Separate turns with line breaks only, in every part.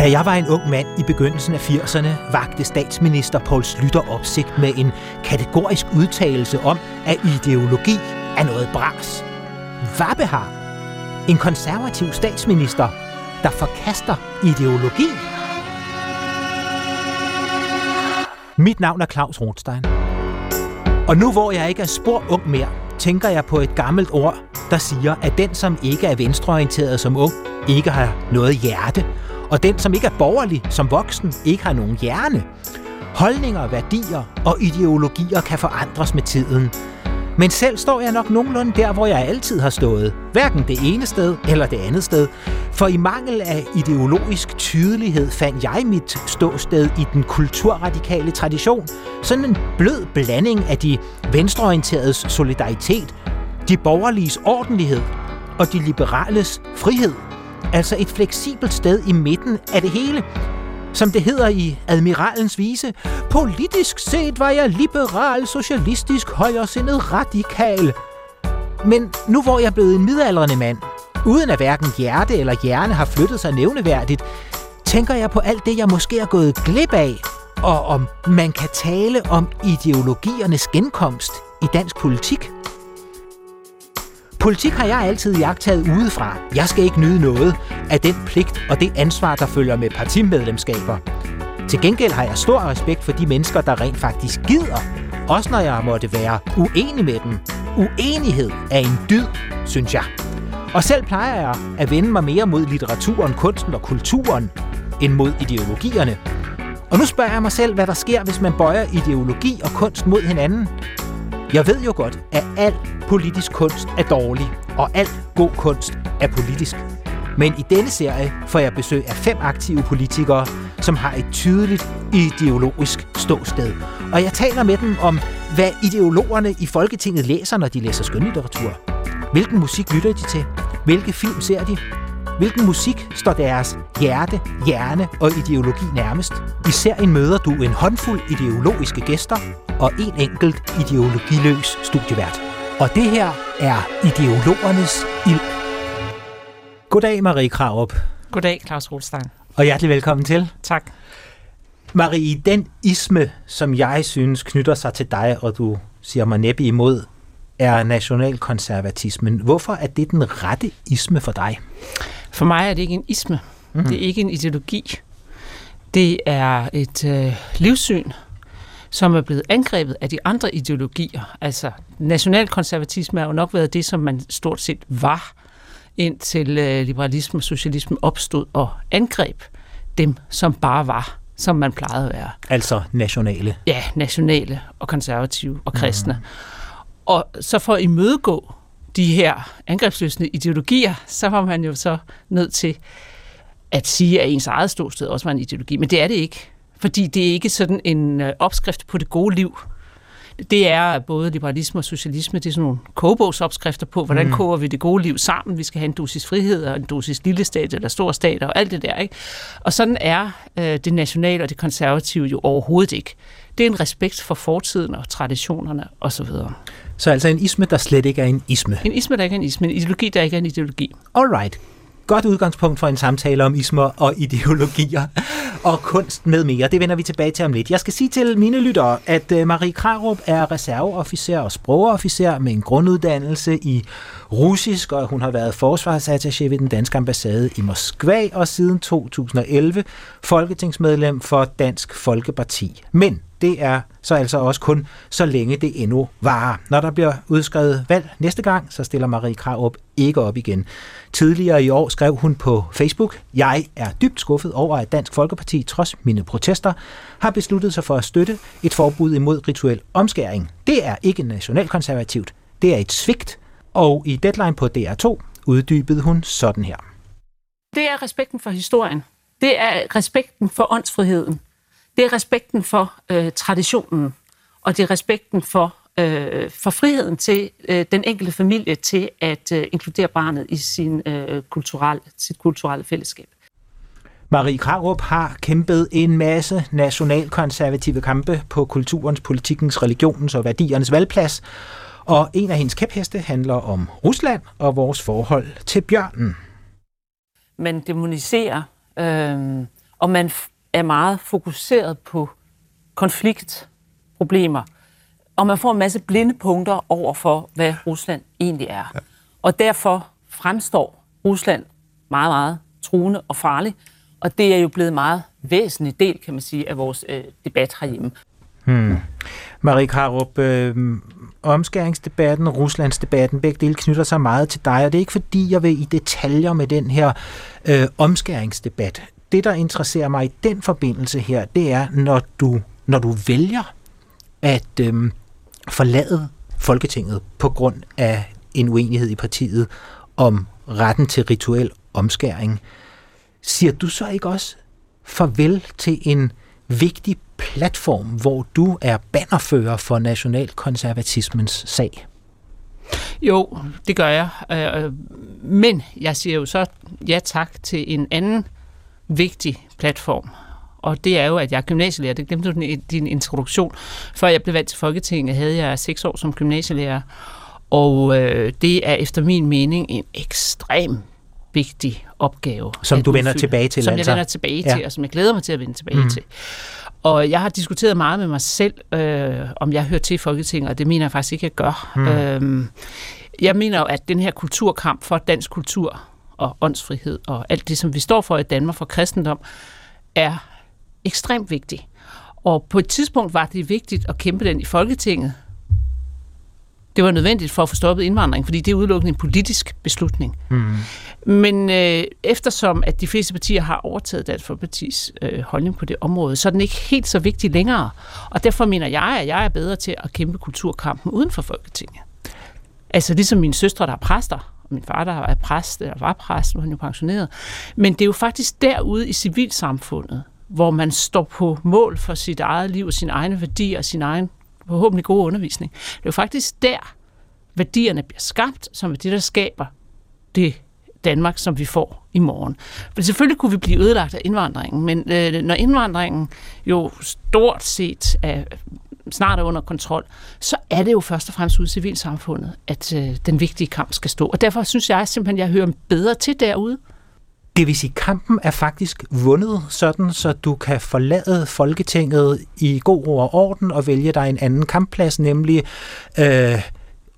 Da jeg var en ung mand i begyndelsen af 80'erne, vagte statsminister Poul Slytter opsigt med en kategorisk udtalelse om, at ideologi er noget bras. Vabbehar, en konservativ statsminister, der forkaster ideologi? Mit navn er Claus Rothstein. Og nu hvor jeg ikke er spor ung mere, tænker jeg på et gammelt ord, der siger, at den, som ikke er venstreorienteret som ung, ikke har noget hjerte, og den, som ikke er borgerlig som voksen, ikke har nogen hjerne. Holdninger, værdier og ideologier kan forandres med tiden. Men selv står jeg nok nogenlunde der, hvor jeg altid har stået. Hverken det ene sted eller det andet sted. For i mangel af ideologisk tydelighed fandt jeg mit ståsted i den kulturradikale tradition. Sådan en blød blanding af de venstreorienteredes solidaritet, de borgerliges ordentlighed og de liberales frihed. Altså et fleksibelt sted i midten af det hele. Som det hedder i Admiralens vise, politisk set var jeg liberal, socialistisk, højresindet, radikal. Men nu hvor jeg er blevet en midaldrende mand, uden at hverken hjerte eller hjerne har flyttet sig nævneværdigt, tænker jeg på alt det, jeg måske er gået glip af, og om man kan tale om ideologiernes genkomst i dansk politik. Politik har jeg altid jagtet udefra. Jeg skal ikke nyde noget af den pligt og det ansvar, der følger med partimedlemskaber. Til gengæld har jeg stor respekt for de mennesker, der rent faktisk gider. Også når jeg måtte være uenig med dem. Uenighed er en dyd, synes jeg. Og selv plejer jeg at vende mig mere mod litteraturen, kunsten og kulturen, end mod ideologierne. Og nu spørger jeg mig selv, hvad der sker, hvis man bøjer ideologi og kunst mod hinanden. Jeg ved jo godt, at al politisk kunst er dårlig, og al god kunst er politisk. Men i denne serie får jeg besøg af fem aktive politikere, som har et tydeligt ideologisk ståsted. Og jeg taler med dem om, hvad ideologerne i Folketinget læser, når de læser skønlitteratur. Hvilken musik lytter de til? Hvilke film ser de? Hvilken musik står deres hjerte, hjerne og ideologi nærmest? I serien møder du en håndfuld ideologiske gæster og en enkelt ideologiløs studievært. Og det her er ideologernes ild. Goddag, Marie Kraup.
Goddag, Claus Rolstein.
Og hjertelig velkommen til.
Tak.
Marie, den isme, som jeg synes knytter sig til dig, og du siger mig næppe imod, er nationalkonservatismen. Hvorfor er det den rette isme for dig?
For mig er det ikke en isme. Mm. Det er ikke en ideologi. Det er et øh, livssyn, som er blevet angrebet af de andre ideologier. Altså, nationalkonservatisme har jo nok været det, som man stort set var, indtil øh, liberalisme og socialisme opstod og angreb dem, som bare var, som man plejede at være.
Altså nationale?
Ja, nationale og konservative og kristne. Mm. Og så for at imødegå de her angrebsløsende ideologier, så var man jo så nødt til at sige, at ens eget ståsted også var en ideologi. Men det er det ikke. Fordi det er ikke sådan en øh, opskrift på det gode liv. Det er både liberalisme og socialisme, det er sådan nogle kogebogsopskrifter på, hvordan mm. koger vi det gode liv sammen. Vi skal have en dosis frihed og en dosis lille stat eller stor stat og alt det der. Ikke? Og sådan er øh, det nationale og det konservative jo overhovedet ikke. Det er en respekt for fortiden og traditionerne osv.
Så altså en isme, der slet ikke er en isme.
En isme, der ikke er en isme. En ideologi, der ikke er en ideologi.
Alright godt udgangspunkt for en samtale om ismer og ideologier og kunst med mere. Det vender vi tilbage til om lidt. Jeg skal sige til mine lyttere, at øh, Marie Krarup er reserveofficer og sprogofficer med en grunduddannelse i russisk, og hun har været forsvarsattaché ved den danske ambassade i Moskva, og siden 2011 folketingsmedlem for Dansk Folkeparti. Men det er så altså også kun så længe det endnu varer. Når der bliver udskrevet valg næste gang, så stiller Marie Krarup ikke op igen. Tidligere i år skrev hun på Facebook, Jeg er dybt skuffet over, at Dansk Folkeparti, trods mine protester, har besluttet sig for at støtte et forbud imod rituel omskæring. Det er ikke nationalkonservativt. Det er et svigt. Og i Deadline på DR2 uddybede hun sådan her.
Det er respekten for historien. Det er respekten for åndsfriheden. Det er respekten for øh, traditionen. Og det er respekten for øh, for friheden til øh, den enkelte familie til at øh, inkludere barnet i sin, øh, kulturelle, sit kulturelle fællesskab.
Marie Krarup har kæmpet en masse nationalkonservative kampe på kulturens, politikens, religionens og værdiernes valgplads, og en af hendes kæpheste handler om Rusland og vores forhold til bjørnen.
Man demoniserer øh, og man er meget fokuseret på konfliktproblemer, og man får en masse blinde punkter over for, hvad Rusland egentlig er. Ja. Og derfor fremstår Rusland meget, meget truende og farlig, og det er jo blevet meget væsentlig del, kan man sige, af vores øh, debat herhjemme.
Hmm. Marie Karup, øh, omskæringsdebatten, Ruslandsdebatten, begge dele knytter sig meget til dig, og det er ikke fordi, jeg vil i detaljer med den her øh, omskæringsdebat. Det, der interesserer mig i den forbindelse her, det er, når du, når du vælger at øh, forlade Folketinget på grund af en uenighed i partiet om retten til rituel omskæring. Siger du så ikke også farvel til en vigtig platform, hvor du er bannerfører for nationalkonservatismens sag?
Jo, det gør jeg. Øh, øh, men jeg siger jo så ja tak til en anden vigtig platform. Og det er jo, at jeg er gymnasielærer. Det glemte du i din introduktion. Før jeg blev valgt til Folketinget, havde jeg seks år som gymnasielærer. Og øh, det er efter min mening en ekstrem vigtig opgave.
Som du vender tilbage til,
Som altså. jeg vender tilbage ja. til, og som jeg glæder mig til at vende tilbage mm. til. Og jeg har diskuteret meget med mig selv, øh, om jeg hører til i Folketinget, og det mener jeg faktisk ikke, at jeg gør. Mm. Øh, jeg mener jo, at den her kulturkamp for dansk kultur og åndsfrihed og alt det, som vi står for i Danmark for kristendom, er ekstremt vigtig. Og på et tidspunkt var det vigtigt at kæmpe den i Folketinget, det var nødvendigt for at få stoppet indvandring, fordi det er udelukkende en politisk beslutning. Mm. Men øh, eftersom at de fleste partier har overtaget Dansk Folkepartis øh, holdning på det område, så er den ikke helt så vigtig længere. Og derfor mener jeg, at jeg er bedre til at kæmpe kulturkampen uden for Folketinget. Altså ligesom mine søstre, der er præster, min far, der er præst, eller var præst, nu er han jo pensioneret. Men det er jo faktisk derude i civilsamfundet, hvor man står på mål for sit eget liv og sine egne værdier og sin egen forhåbentlig gode undervisning. Det er jo faktisk der, værdierne bliver skabt, som er det, der skaber det Danmark, som vi får i morgen. For selvfølgelig kunne vi blive ødelagt af indvandringen, men øh, når indvandringen jo stort set er snart er under kontrol, så er det jo først og fremmest ud i civilsamfundet, at øh, den vigtige kamp skal stå. Og derfor synes jeg simpelthen, at jeg hører bedre til derude.
Det vil sige, at kampen er faktisk vundet, sådan så du kan forlade Folketinget i god ro og orden og vælge dig en anden kampplads, nemlig øh,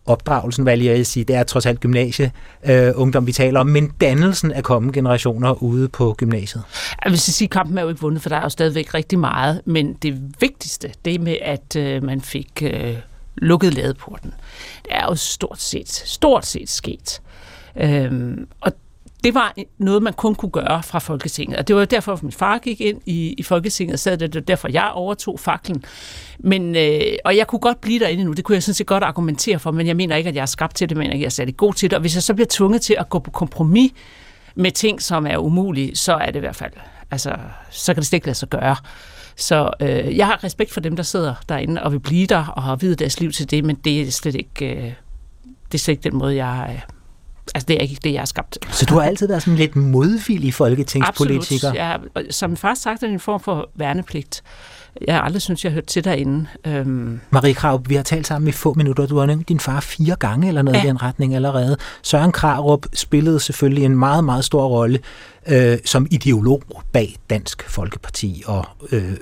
opdragelsen, hvad jeg sige, det er trods alt gymnasie, øh, ungdom, vi taler om, men dannelsen af kommende generationer ude på gymnasiet.
Jeg vil sige, at kampen er jo ikke vundet, for der er jo stadigvæk rigtig meget, men det vigtigste, det med, at øh, man fik øh, lukket ladeporten, det er jo stort set, stort set sket. Øhm, og det var noget, man kun kunne gøre fra Folketinget. Og det var derfor, at min far gik ind i, i Folketinget, så det var derfor, jeg overtog faklen. Men, øh, og jeg kunne godt blive derinde nu, det kunne jeg sådan set godt argumentere for, men jeg mener ikke, at jeg er skabt til det, men jeg er særlig god til det. Og hvis jeg så bliver tvunget til at gå på kompromis med ting, som er umulige, så er det i hvert fald, altså, så kan det slet ikke lade sig gøre. Så øh, jeg har respekt for dem, der sidder derinde og vil blive der og har videt deres liv til det, men det er slet ikke, øh, det er slet ikke den måde, jeg, øh, Altså, det er ikke det, jeg har skabt.
Så du har altid været sådan lidt modvillig folketingspolitiker?
Absolut. Jeg, som far sagt, er det en form for værnepligt. Jeg har aldrig synes, jeg har hørt til derinde. Øhm.
Marie Krav, vi har talt sammen i få minutter. Du har nævnt din far fire gange eller noget ja. i den retning allerede. Søren Krarup spillede selvfølgelig en meget, meget stor rolle øh, som ideolog bag Dansk Folkeparti og øh,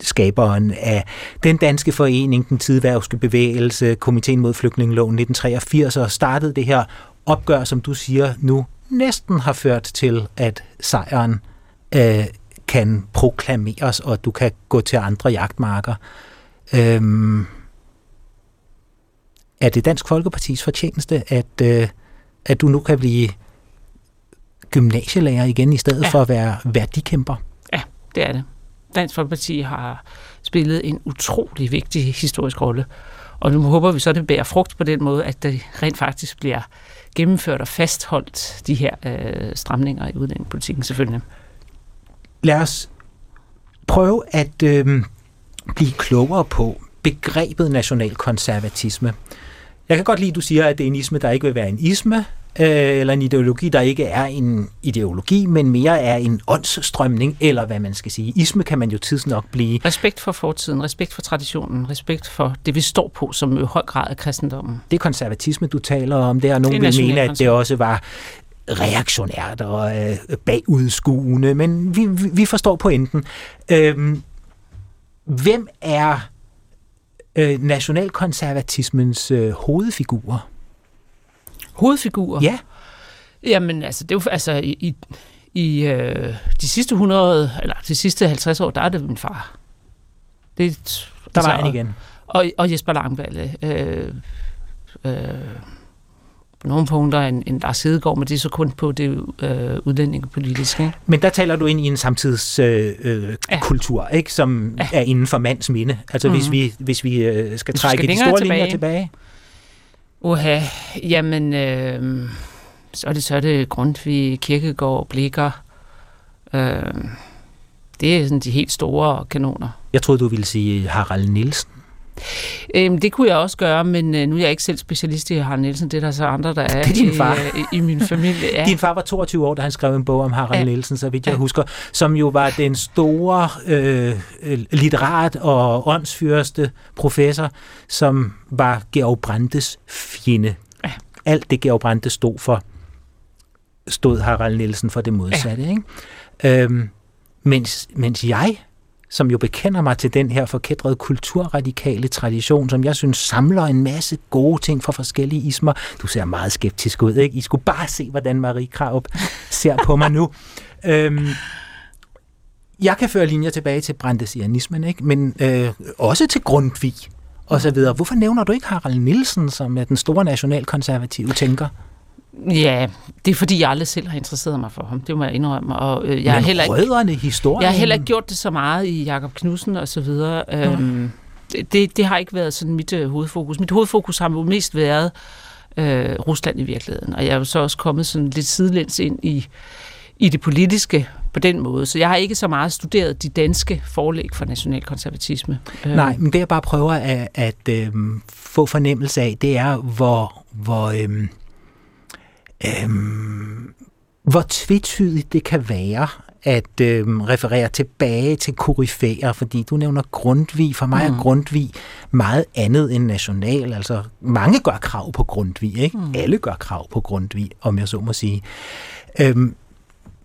skaberen af den danske forening, den tidværvske bevægelse, Komiteen mod flygtningeloven 1983, og startede det her opgør, som du siger nu, næsten har ført til, at sejren øh, kan proklameres, og du kan gå til andre jagtmarker. Øhm, er det Dansk Folkepartis fortjeneste, at, øh, at du nu kan blive gymnasielærer igen, i stedet ja. for at være værdikæmper?
Ja, det er det. Dansk Folkeparti har spillet en utrolig vigtig historisk rolle, og nu håber vi så, at det bærer frugt på den måde, at det rent faktisk bliver gennemført og fastholdt de her øh, stramninger i udlændingepolitikken selvfølgelig.
Lad os prøve at øh, blive klogere på begrebet nationalkonservatisme. Jeg kan godt lide, at du siger, at det er en isme, der ikke vil være en isme, øh, eller en ideologi, der ikke er en ideologi, men mere er en åndsstrømning, eller hvad man skal sige. Isme kan man jo tidsnok blive.
Respekt for fortiden, respekt for traditionen, respekt for det, vi står på, som i høj grad er kristendommen.
Det konservatisme, du taler om, det er nogen vil mene, at det også var reaktionært og øh, bagudskuende, men vi, vi, vi forstår pointen. Øh, hvem er øh, nationalkonservatismens øh, hovedfigurer?
Hovedfigurer?
Ja.
Jamen, altså, det er jo, altså, i, i, i øh, de sidste 100, eller de sidste 50 år, der er det min far. Det,
der var altså, han igen.
Og, og Jesper Langballe. Øh, øh, på nogle punkter en, en Lars Hedegaard, men det er så kun på det øh, udlændingepolitiske.
Men der taler du ind i en samtidskultur, øh, øh, ja. Kultur, ikke, som ja. er inden for mands minde. Altså mm-hmm. hvis vi, hvis vi øh, skal trække skal de store tilbage. linjer tilbage.
Oha, jamen, øh, så er det, så er det Grundtvig, Kirkegård, Blikker. Øh, det er sådan de helt store kanoner.
Jeg troede, du ville sige Harald Nielsen.
Øhm, det kunne jeg også gøre, men øh, nu er jeg ikke selv specialist i Harald Nielsen. Det er der så andre, der er,
det er din far.
I, i, i min familie. Ja.
Din far var 22 år, da han skrev en bog om Harald ja. Nielsen, så vidt jeg ja. husker, som jo var den store øh, litterat og åndsfyrste professor, som var Georg Brandes fjende. Ja. Alt det Georg Brandes stod for, stod Harald Nielsen for det modsatte. Ja. Ikke? Øhm, mens, mens jeg som jo bekender mig til den her forkædrede kulturradikale tradition, som jeg synes samler en masse gode ting fra forskellige ismer. Du ser meget skeptisk ud, ikke? I skulle bare se, hvordan Marie Kraup ser på mig nu. Øhm, jeg kan føre linjer tilbage til brandesianismen, ikke? men øh, også til Grundtvig og så videre. Hvorfor nævner du ikke Harald Nielsen, som er den store nationalkonservative tænker?
Ja, det er fordi, jeg aldrig selv har interesseret mig for ham. Det må jeg indrømme. Og, øh, jeg
Men
har heller
ikke, historien?
Jeg har heller ikke gjort det så meget i Jakob Knudsen og så videre. Øhm, det, det har ikke været sådan mit øh, hovedfokus. Mit hovedfokus har jo mest været øh, Rusland i virkeligheden. Og jeg er jo så også kommet sådan lidt sidelæns ind i, i det politiske på den måde. Så jeg har ikke så meget studeret de danske forlæg for nationalkonservatisme.
Nej, men det jeg bare prøver at, at øh, få fornemmelse af, det er, hvor, hvor øh, øhm, hvor tvetydigt det kan være at øhm, referere tilbage til koryfæer, fordi du nævner Grundtvig. For mig mm. er Grundtvig meget andet end national. Altså, mange gør krav på Grundtvig, ikke? Mm. Alle gør krav på Grundtvig, om jeg så må sige. Øhm,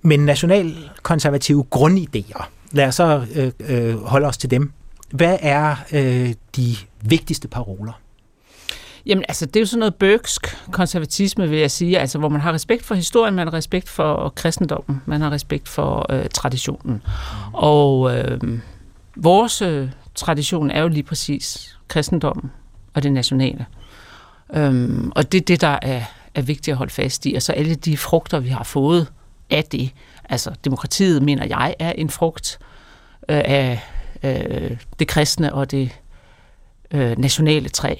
men nationalkonservative grundidéer, lad os så øh, øh, holde os til dem. Hvad er øh, de vigtigste paroler?
Jamen, altså, det er jo sådan noget bøgsk konservatisme, vil jeg sige, altså, hvor man har respekt for historien, man har respekt for kristendommen, man har respekt for øh, traditionen. Mm. Og øh, vores øh, tradition er jo lige præcis kristendommen og det nationale. Øhm, og det er det, der er, er vigtigt at holde fast i. Og så alle de frugter, vi har fået af det. Altså, demokratiet, mener jeg, er en frugt øh, af øh, det kristne og det øh, nationale træ.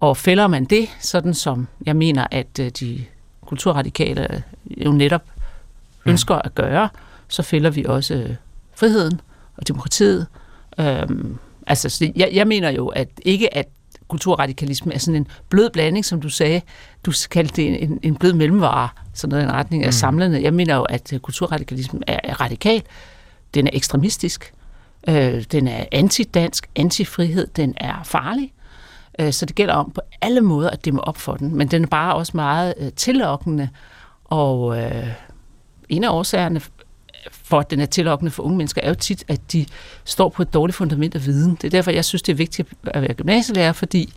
Og fælder man det, sådan som jeg mener, at øh, de kulturradikale jo netop ønsker at gøre, så fælder vi også øh, friheden og demokratiet. Øhm, altså, jeg, jeg mener jo, at ikke at kulturradikalisme er sådan en blød blanding, som du sagde. Du kaldte det en, en blød mellemvare, sådan noget i en retning af mm. samlende. Jeg mener jo, at øh, kulturradikalisme er, er radikal. Den er ekstremistisk. Øh, den er antidansk, antifrihed. Den er farlig. Øh, så det gælder om på alle måder at dæmme op for den, men den er bare også meget øh, tillokkende, og øh, en af årsagerne for, at den er tillokkende for unge mennesker, er jo tit, at de står på et dårligt fundament af viden. Det er derfor, jeg synes, det er vigtigt at være gymnasielærer, fordi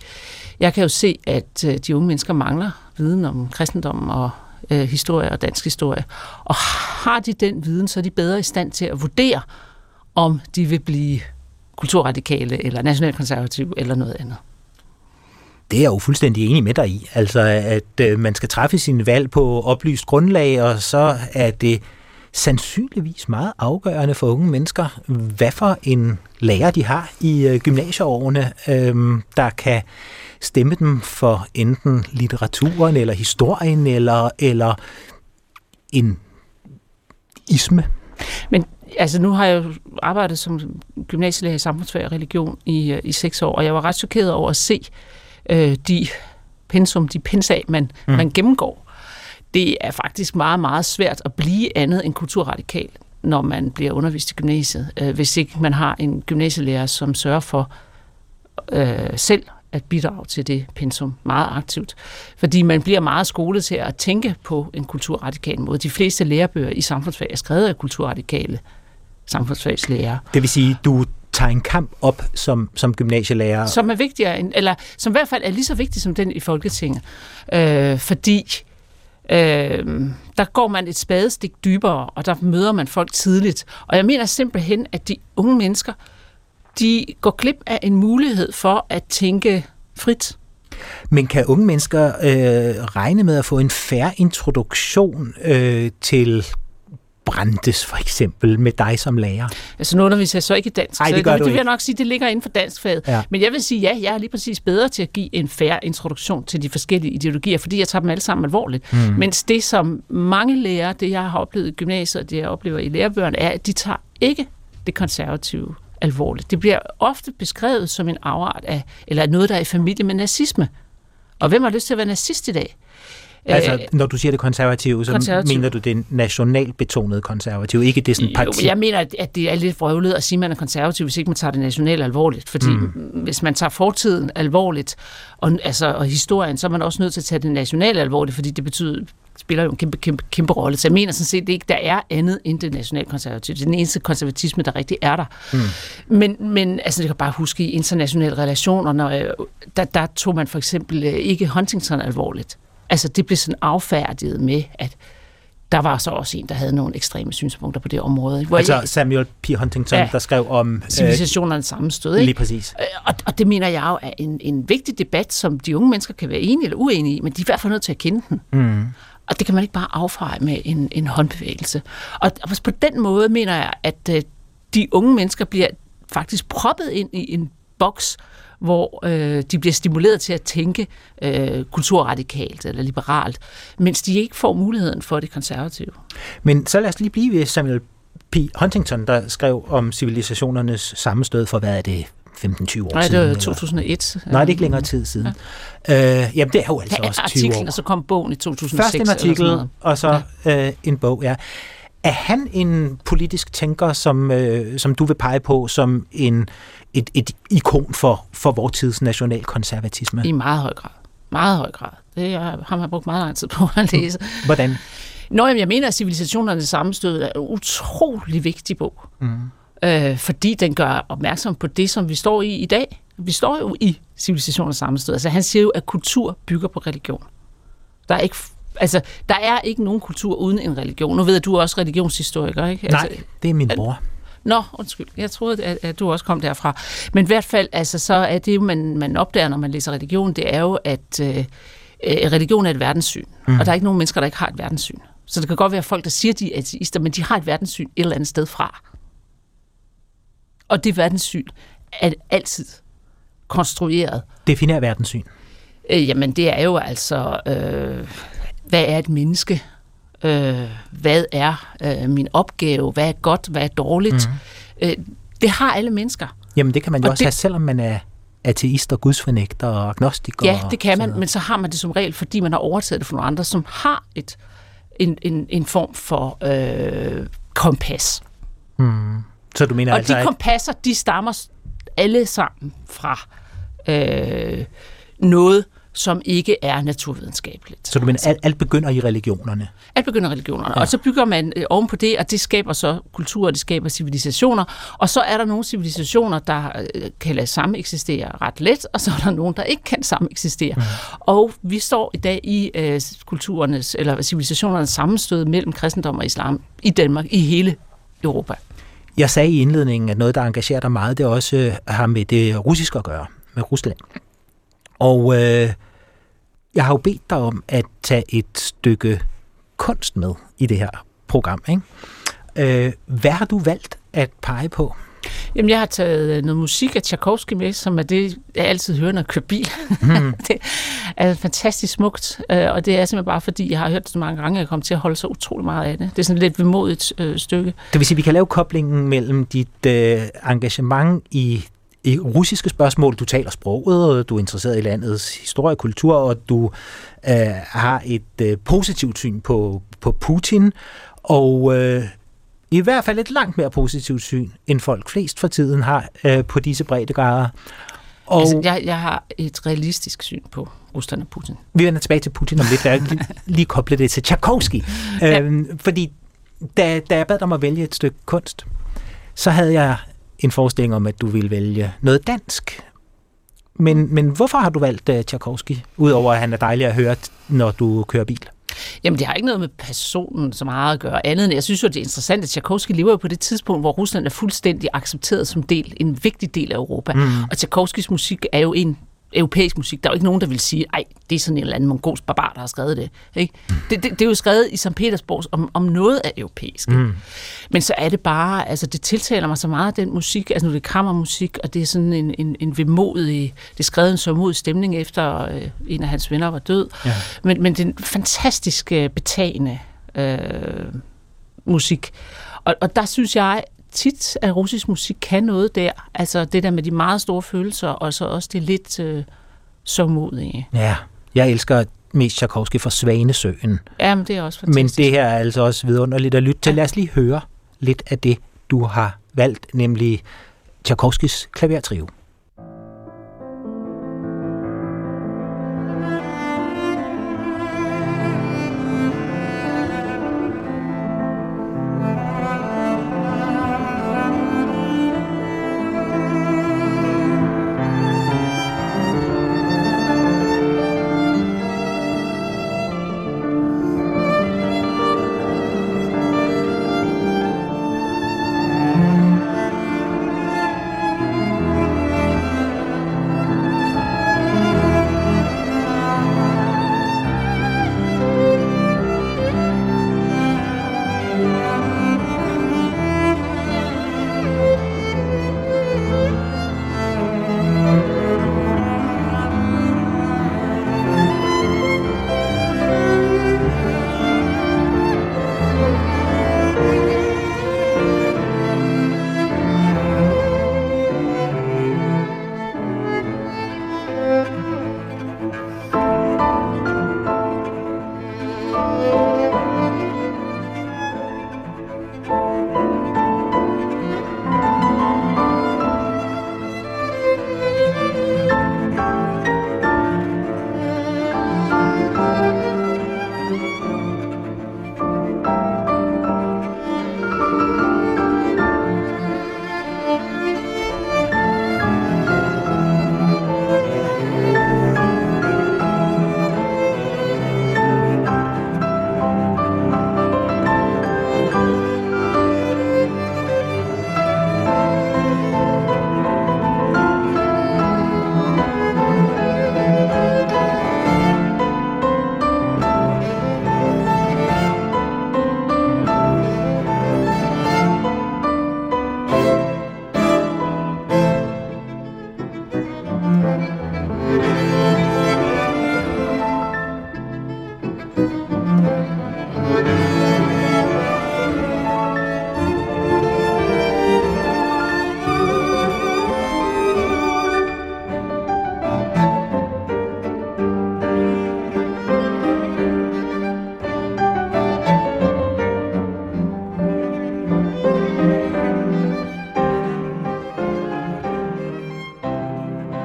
jeg kan jo se, at de unge mennesker mangler viden om kristendom og øh, historie og dansk historie. Og har de den viden, så er de bedre i stand til at vurdere, om de vil blive kulturradikale eller nationalkonservative eller noget andet.
Det er jeg jo fuldstændig enig med dig i. Altså, at øh, man skal træffe sin valg på oplyst grundlag, og så er det sandsynligvis meget afgørende for unge mennesker, hvad for en lærer de har i øh, gymnasieårene, øh, der kan stemme dem for enten litteraturen, eller historien, eller, eller en isme.
Men altså nu har jeg jo arbejdet som gymnasielærer i samfundsfag og religion i, øh, i seks år, og jeg var ret chokeret over at se, øh, de pensum, de pensag, man, mm. man gennemgår. Det er faktisk meget, meget svært at blive andet end kulturradikal, når man bliver undervist i gymnasiet, øh, hvis ikke man har en gymnasielærer, som sørger for øh, selv at bidrage til det pensum meget aktivt. Fordi man bliver meget skolet til at tænke på en kulturradikal måde. De fleste lærebøger i samfundsfag er skrevet af kulturradikale samfundsfagslærer.
Det vil sige, du tager en kamp op som, som gymnasielærer.
Som er vigtigere, end, eller som i hvert fald er lige så vigtig som den i Folketinget. Øh, fordi øh, der går man et spadestik dybere, og der møder man folk tidligt. Og jeg mener simpelthen, at de unge mennesker, de går glip af en mulighed for at tænke frit.
Men kan unge mennesker øh, regne med at få en færre introduktion øh, til Brandes for eksempel med dig som lærer?
Altså nu underviser jeg så ikke i dansk,
Ej, det
så det,
du
det vil jeg nok sige, det ligger inden for danskfaget.
Ja.
Men jeg vil sige, ja, jeg er lige præcis bedre til at give en færre introduktion til de forskellige ideologier, fordi jeg tager dem alle sammen alvorligt. Mm. Mens det, som mange lærer, det jeg har oplevet i gymnasiet, og det jeg oplever i lærebøgerne, er, at de tager ikke det konservative alvorligt. Det bliver ofte beskrevet som en afart af, eller noget, der er i familie med nazisme. Og hvem har lyst til at være nazist i dag?
Altså,
Øh,
når du siger det konservative, så
konservativ.
mener du det nationalt betonede konservative, ikke det sådan
Jo,
parti?
jeg mener, at- det er lidt vrøvlet at sige, at man er konservativ, hvis ikke man tager det nationale alvorligt. Fordi mm. hvis man tager fortiden alvorligt, og, altså, og historien, så er man også nødt til at tage det nationale alvorligt, fordi det betyder spiller jo en kæmpe, kæmpe, kæmpe rolle. Så jeg mener sådan set ikke, der er andet end det nationalkonservative. Det er den eneste konservatisme, der rigtig er der. Mm. Men, men altså, jeg kan bare huske i internationale relationer, når, øh, der, der tog man for eksempel øh, ikke Huntington alvorligt. Altså det blev sådan affærdiget med, at der var så også en, der havde nogle ekstreme synspunkter på det område. Hvor
Altså
jeg,
Samuel P. Huntington,
Ja.
der skrev om... Øh,
civilisationernes sammenstød.
lige
Ikke?
præcis.
Øh, Og, og det mener jeg jo er en, en vigtig debat, som de unge mennesker kan være enige eller uenige i, men de er i hvert fald nødt til at kende den.
Mm.
Og det kan man ikke bare affeje med en, en håndbevægelse. Og, og på den måde mener jeg, at øh, de unge mennesker bliver faktisk proppet ind i en boks, hvor øh, de bliver stimuleret til at tænke øh, kulturradikalt eller liberalt, mens de ikke får muligheden for det konservative.
Men så lad os lige blive ved Samuel P. Huntington, der skrev om civilisationernes sammenstød for, hvad er det, 15-20 år
Nej, det
siden?
var
eller-
2001.
Nej, det er ikke længere tid siden. Ja. Øh, jamen, det er jo altså
Ja,
også 20
artiklen,
år.
og så kom bogen i 2006.
Først en
eller
artikel, og så øh, en bog, ja. Er han en politisk tænker, som, øh, som du vil pege på som en, et, et ikon for, for vores tids nationalkonservatisme?
I meget høj grad. Meget høj grad. Det har man brugt meget lang tid på at læse.
Hvordan?
Nå, jamen, jeg mener, at civilisationernes sammenstød er en utrolig vigtig bog.
Mm.
Øh, fordi den gør opmærksom på det, som vi står i i dag. Vi står jo i civilisationernes sammenstød. Altså, han siger jo, at kultur bygger på religion. Der er ikke, altså, der er ikke nogen kultur uden en religion. Nu ved jeg, at du er også religionshistoriker, ikke?
Nej,
Altså,
det er min bror.
Nå, undskyld. Jeg troede, at, at du også kom derfra. Men i hvert fald, altså, så er det man, man opdager, når man læser religion, det er jo, at øh, øh, religion er et verdenssyn. Mm. Og der er ikke nogen mennesker, der ikke har et verdenssyn. Så det kan godt være folk, der siger, de er ateister, men de har et verdenssyn et eller andet sted fra. Og det verdenssyn er altid konstrueret.
Definer verdenssyn.
Øh, jamen, det er jo altså, øh, hvad er et menneske? Øh, hvad er øh, min opgave? Hvad er godt? Hvad er dårligt? Mm. Øh, det har alle mennesker.
Jamen, det kan man jo
Og
også
det-
have, selvom man er ateist og gudsfornægter og agnostiker.
Ja, det kan man,
noget.
men så har man det som regel, fordi man har overtaget det fra nogle andre, som har et, en, en, en form for øh, kompas.
Så du mener
Og
altså,
de kompasser, de stammer alle sammen fra øh, noget, som ikke er naturvidenskabeligt.
så du mener, alt, alt begynder i religionerne?
Alt begynder religionerne. Ja. Og så bygger man øh, oven på det, og det skaber så kultur, og det skaber civilisationer. Og så er der nogle civilisationer, der øh, kan lade samme eksistere ret let, og så er der nogle, der ikke kan samme eksistere. Mm. Og vi står i dag i øh, kulturernes, eller civilisationernes sammenstød mellem kristendom og islam i Danmark, i hele Europa.
Jeg sagde i indledningen, at noget, der engagerer dig meget, det også øh, har med det russiske at gøre, med Rusland. Og øh, jeg har jo bedt dig om at tage et stykke kunst med i det her program. Ikke? Øh, hvad har du valgt at pege på?
Jamen, jeg har taget øh, noget musik af Tchaikovsky med, som er det, jeg altid hører, når jeg kører bil. Mm. det er fantastisk smukt, øh, og det er simpelthen bare, fordi jeg har hørt det så mange gange, at jeg kommer til at holde så utrolig meget af det. Det er sådan et lidt vemodigt øh, stykke.
Det vil sige, at vi kan lave koblingen mellem dit øh, engagement i, i russiske spørgsmål. Du taler sproget, og du er interesseret i landets historie og kultur, og du øh, har et øh, positivt syn på, på Putin, og øh, i hvert fald et langt mere positivt syn, end folk flest for tiden har øh, på disse breddegrader.
Og altså, jeg, jeg har et realistisk syn på Rusland og Putin.
Vi vender tilbage til Putin om lidt, jeg lige, lige koble det til Tchaikovsky. ja. øhm, fordi da, da jeg bad dig om at vælge et stykke kunst, så havde jeg en forestilling om, at du ville vælge noget dansk. Men, men hvorfor har du valgt uh, Tchaikovsky, udover at han er dejlig at høre, når du kører bil?
Jamen, det har ikke noget med personen så meget at gøre. Andet end, jeg synes jo, det er interessant, at Tchaikovsky lever jo på det tidspunkt, hvor Rusland er fuldstændig accepteret som del, en vigtig del af Europa. Mm. Og Tchaikovskys musik er jo en europæisk musik. Der er jo ikke nogen, der vil sige, ej, det er sådan en eller anden mongolsk barbar, der har skrevet det. Ikke? Det, det, det er jo skrevet i St. Petersborg om, om noget af europæisk. Mm. Men så er det bare, altså det tiltaler mig så meget, den musik, altså nu det er kammermusik, og det er sådan en, en, en vemodig, det er skrevet en så mod stemning efter øh, en af hans venner var død. Ja. Men, men det er en fantastisk øh, betagende øh, musik. Og, og der synes jeg, tit, at russisk musik kan noget der. Altså det der med de meget store følelser, og så også det lidt øh, så modige.
Ja, jeg elsker mest Tchaikovsky for Svanesøen.
Ja, men det er også fantastisk.
Men det her er altså også vidunderligt at lytte til. Ja. Lad os lige høre lidt af det, du har valgt, nemlig Tchaikovskys klavertrio.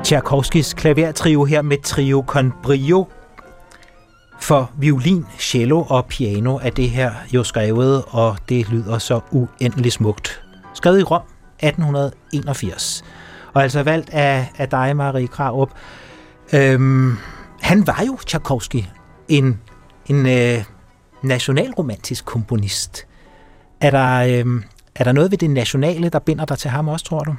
Tchaikovskis klavertrio her med trio con brio. For violin, cello og piano er det her jo skrevet, og det lyder så uendelig smukt. Skrevet i Rom 1881, og altså valgt af, af dig, Marie Kraup. Øhm, han var jo Tchaikovsky, en, en øh, nationalromantisk komponist. Er der, øh, er der noget ved det nationale, der binder dig til ham også, tror du?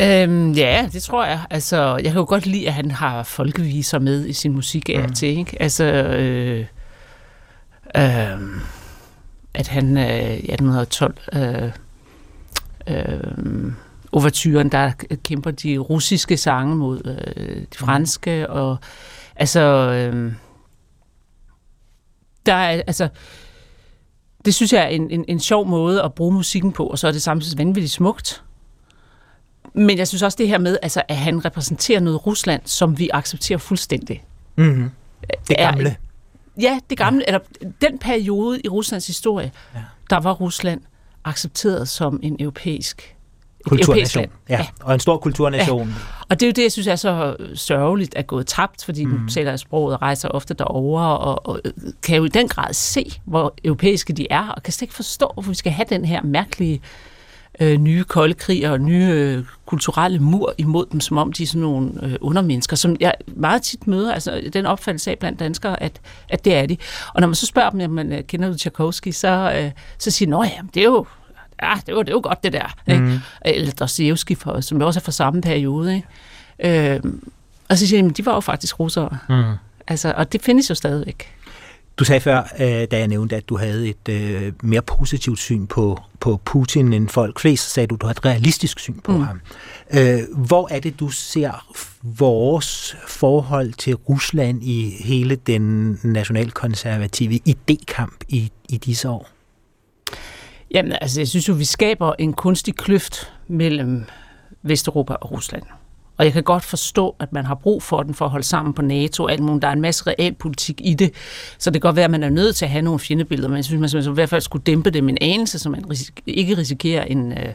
Øhm, ja, det tror jeg. Altså, jeg kan jo godt lide, at han har folkeviser med i sin musik af mm. til, ikke? Altså, øh, øh, at han øh, i 1812 øh, øh, overturen, der kæmper de russiske sange mod øh, de franske, og altså, øh, der er, altså, det synes jeg er en, en, en sjov måde at bruge musikken på, og så er det samtidig vanvittigt smukt. Men jeg synes også det her med, altså, at han repræsenterer noget Rusland, som vi accepterer fuldstændig.
Mm-hmm. Det gamle. Er,
ja, det gamle. Ja. Eller den periode i Ruslands historie, ja. der var Rusland accepteret som en europæisk
kulturnation. Ja, ja, og en stor kulturnation. Ja.
Og det er jo det, jeg synes er så sørgeligt at gå tabt, fordi mm. nu taler sproget og rejser ofte derover og, og kan jo i den grad se, hvor europæiske de er, og kan slet ikke forstå, hvorfor vi skal have den her mærkelige øh, nye kolde krig og nye øh, kulturelle mur imod dem, som om de er sådan nogle øh, undermennesker, som jeg meget tit møder, altså den opfattelse af blandt danskere, at, at det er de. Og når man så spørger dem, jamen, øh, kender du Tchaikovsky, så, øh, så siger de, nå ja, det er jo ja, det var, det var godt det der. Mm. Ikke? Eller Dostoyevsky, for, som også er fra samme periode. Ikke? Øh, og så siger de, de var jo faktisk russere. Mm. Altså, og det findes jo stadigvæk.
Du sagde før, øh, da jeg nævnte, at du havde et øh, mere positivt syn på, på Putin end folk flest, sagde du, at du har et realistisk syn på mm. ham. Øh, hvor er det, du ser vores forhold til Rusland i hele den nationalkonservative idékamp i, i disse år?
Jamen, altså, jeg synes jo, vi skaber en kunstig kløft mellem Vesteuropa og Rusland. Og jeg kan godt forstå, at man har brug for den for at holde sammen på NATO og alt muligt. Der er en masse realpolitik i det, så det kan godt være, at man er nødt til at have nogle fjendebilleder, men jeg synes, man i hvert fald skulle dæmpe det med en anelse, så man risik- ikke risikerer en, øh,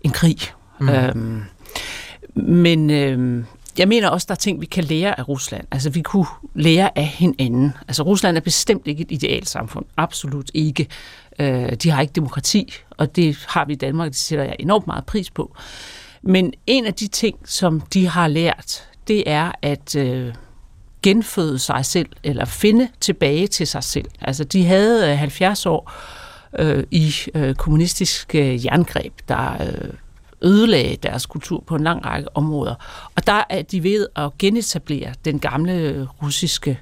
en krig. Mm. Øhm, men øh, jeg mener også, der er ting, vi kan lære af Rusland. Altså, vi kunne lære af hinanden. Altså, Rusland er bestemt ikke et idealt samfund. Absolut ikke. Øh, de har ikke demokrati, og det har vi i Danmark, det sætter jeg enormt meget pris på. Men en af de ting, som de har lært, det er at øh, genføde sig selv, eller finde tilbage til sig selv. Altså, de havde øh, 70 år øh, i øh, kommunistisk øh, jerngreb, der øh, ødelagde deres kultur på en lang række områder. Og der er de ved at genetablere den gamle øh, russiske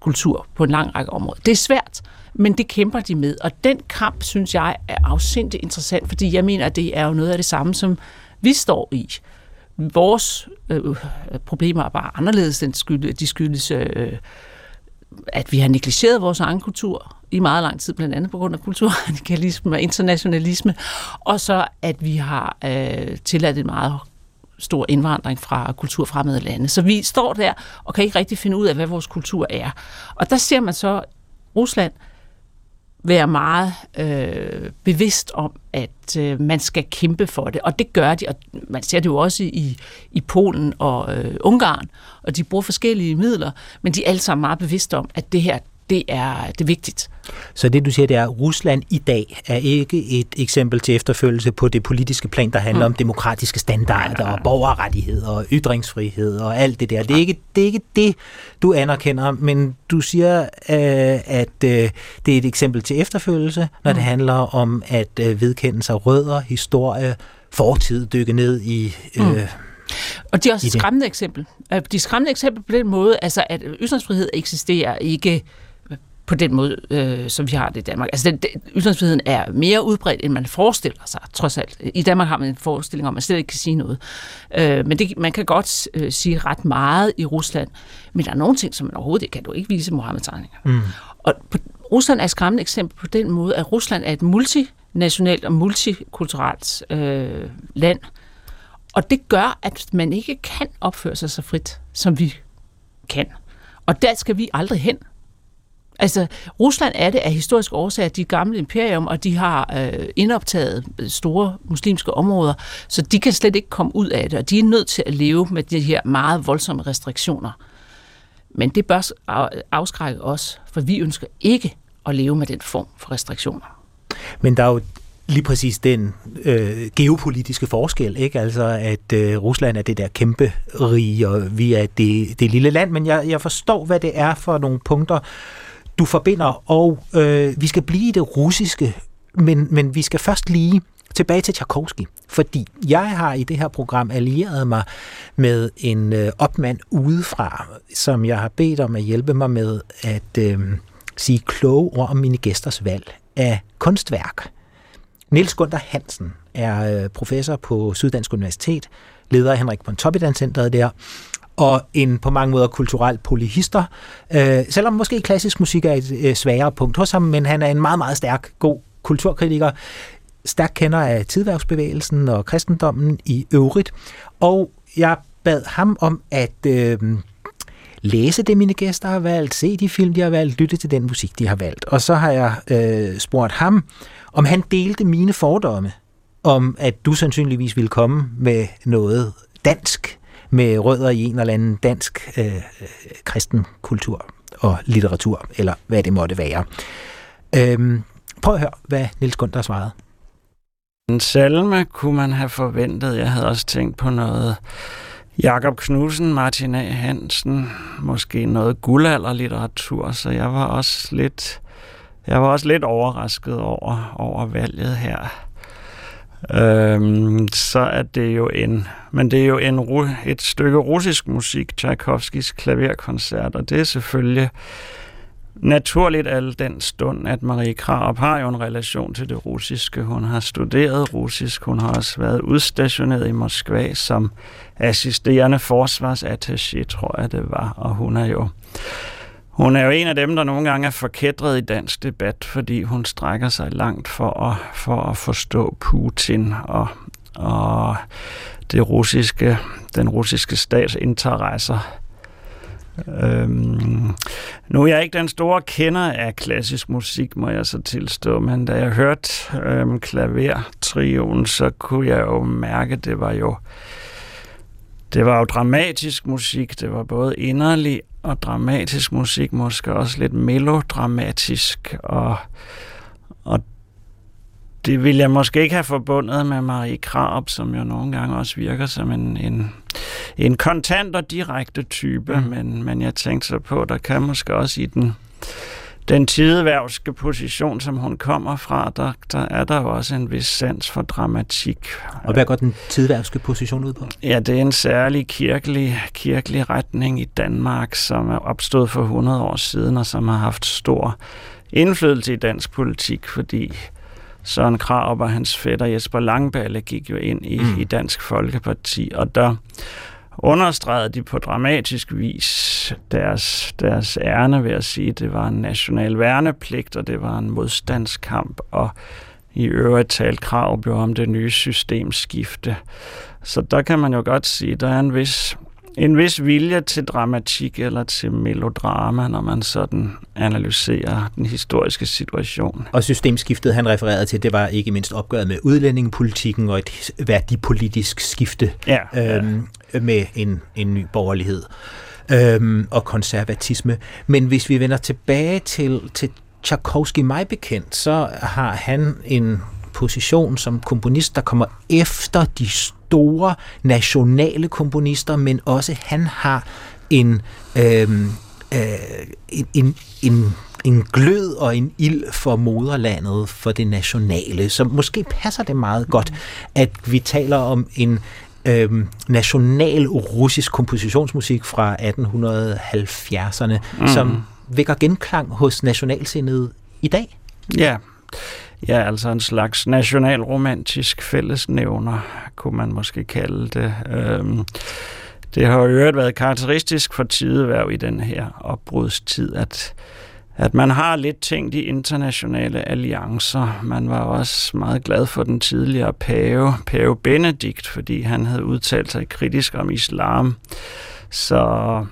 kultur på en lang række områder. Det er svært, men det kæmper de med. Og den kamp, synes jeg, er afsindigt interessant, fordi jeg mener, at det er jo noget af det samme, som vi står i. Vores øh, problemer er bare anderledes end skyld, de skyldes, øh, at vi har negligeret vores egen kultur i meget lang tid, blandt andet på grund af kulturradikalisme og internationalisme, og så at vi har øh, tilladt en meget stor indvandring fra kulturfremmede lande. Så vi står der og kan ikke rigtig finde ud af, hvad vores kultur er. Og der ser man så Rusland være meget øh, bevidst om, at øh, man skal kæmpe for det. Og det gør de, og man ser det jo også i, i Polen og øh, Ungarn, og de bruger forskellige midler, men de er alle sammen meget bevidste om, at det her, det er, det er vigtigt.
Så det du siger, det er, at Rusland i dag er ikke et eksempel til efterfølgelse på det politiske plan, der handler mm. om demokratiske standarder og borgerrettigheder og ytringsfrihed og alt det der. Det er ikke det, er ikke det du anerkender, men du siger, øh, at øh, det er et eksempel til efterfølgelse, når mm. det handler om at øh, vedkende sig rødder, historie, fortid, dykke ned i... Øh, mm.
Og det er også et skræmmende eksempel. De er skræmmende eksempel på den måde, altså at ytringsfrihed eksisterer ikke på den måde, øh, som vi har det i Danmark. Altså, den, den, ytringsfriheden er mere udbredt, end man forestiller sig, trods alt. I Danmark har man en forestilling om, at man slet ikke kan sige noget. Øh, men det, man kan godt øh, sige ret meget i Rusland, men der er nogle ting, som man overhovedet ikke kan. Du ikke vise Mohammed-tegninger. Mm. Og på, Rusland er et skræmmende eksempel på den måde, at Rusland er et multinationalt og multikulturelt øh, land, og det gør, at man ikke kan opføre sig så frit, som vi kan. Og der skal vi aldrig hen. Altså, Rusland er det af historiske årsager, de gamle imperium, og de har øh, indoptaget øh, store muslimske områder, så de kan slet ikke komme ud af det, og de er nødt til at leve med de her meget voldsomme restriktioner. Men det bør afskrække os, for vi ønsker ikke at leve med den form for restriktioner.
Men der er jo lige præcis den øh, geopolitiske forskel, ikke? Altså, at øh, Rusland er det der kæmpe rige, og vi er det, det lille land, men jeg, jeg forstår, hvad det er for nogle punkter, du forbinder, og øh, vi skal blive i det russiske, men, men vi skal først lige tilbage til Tchaikovsky, fordi jeg har i det her program allieret mig med en øh, opmand udefra, som jeg har bedt om at hjælpe mig med at øh, sige kloge ord om mine gæsters valg af kunstværk. Niels Gunther Hansen er øh, professor på Syddansk Universitet, leder af Henrik Pontoppidan Centeret der, og en på mange måder kulturel polyhister. Øh, selvom måske klassisk musik er et øh, sværere punkt hos ham, men han er en meget, meget stærk, god kulturkritiker. Stærk kender af tidværksbevægelsen og kristendommen i øvrigt. Og jeg bad ham om at øh, læse det, mine gæster har valgt, se de film, de har valgt, lytte til den musik, de har valgt. Og så har jeg øh, spurgt ham, om han delte mine fordomme om, at du sandsynligvis ville komme med noget dansk med rødder i en eller anden dansk øh, kristen kultur og litteratur, eller hvad det måtte være. Øhm, prøv at høre, hvad Nils Gunther svarede.
En salme kunne man have forventet. Jeg havde også tænkt på noget Jakob Knudsen, Martin A. Hansen, måske noget guldalderlitteratur, så jeg var også lidt, jeg var også lidt overrasket over, over valget her. Øhm, så er det jo en, men det er jo en, et stykke russisk musik, Tchaikovskis klaverkoncert, og det er selvfølgelig naturligt al den stund, at Marie Krab har jo en relation til det russiske. Hun har studeret russisk, hun har også været udstationeret i Moskva som assisterende forsvarsattaché, tror jeg det var, og hun er jo hun er jo en af dem, der nogle gange er forkædret i dansk debat, fordi hun strækker sig langt for at, for at forstå Putin og, og det russiske, den russiske stats interesser. Øhm, nu er jeg ikke den store kender af klassisk musik, må jeg så tilstå, men da jeg hørte øhm, klavertrioen, så kunne jeg jo mærke, det var jo det var jo dramatisk musik. Det var både inderlig og dramatisk musik, måske også lidt melodramatisk, og, og det ville jeg måske ikke have forbundet med Marie Krab, som jo nogle gange også virker som en, en, en kontant og direkte type, mm. men, men jeg tænkte så på, der kan måske også i den den tideværvske position, som hun kommer fra, der, der er der også en vis sans for dramatik.
Og hvad går den tideværvske position ud på?
Ja, det er en særlig kirkelig, kirkelig retning i Danmark, som er opstået for 100 år siden, og som har haft stor indflydelse i dansk politik, fordi Søren Krab og hans fætter Jesper Langballe gik jo ind i, mm. i Dansk Folkeparti, og der understregede de på dramatisk vis deres, deres ærne ved at sige, at det var en national værnepligt, og det var en modstandskamp, og i øvrigt talt krav blev om det nye systemskifte. Så der kan man jo godt sige, at der er en vis en vis vilje til dramatik eller til melodrama, når man sådan analyserer den historiske situation.
Og systemskiftet, han refererede til, det var ikke mindst opgøret med udlændingepolitikken og et værdipolitisk skifte ja, øhm, ja. med en, en ny borgerlighed øhm, og konservatisme. Men hvis vi vender tilbage til, til Tchaikovsky, mig bekendt, så har han en position som komponist, der kommer efter de store nationale komponister, men også han har en, øh, øh, en, en, en en glød og en ild for moderlandet, for det nationale. Så måske passer det meget godt, at vi taler om en øhm, national russisk kompositionsmusik fra 1870'erne, mm. som vækker genklang hos nationalsindet i dag.
Ja, Ja, altså en slags nationalromantisk fællesnævner, kunne man måske kalde det. Øhm, det har jo øvrigt været karakteristisk for tideværv i den her opbrudstid, at, at man har lidt tænkt i internationale alliancer. Man var også meget glad for den tidligere pave, pave Benedikt, fordi han havde udtalt sig kritisk om islam. Så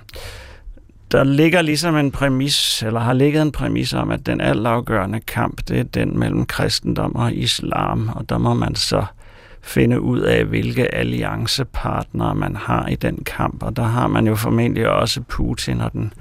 der ligger ligesom en præmis, eller har ligget en præmis om, at den altafgørende kamp, det er den mellem kristendom og islam, og der må man så finde ud af, hvilke alliancepartnere man har i den kamp, og der har man jo formentlig også Putin og den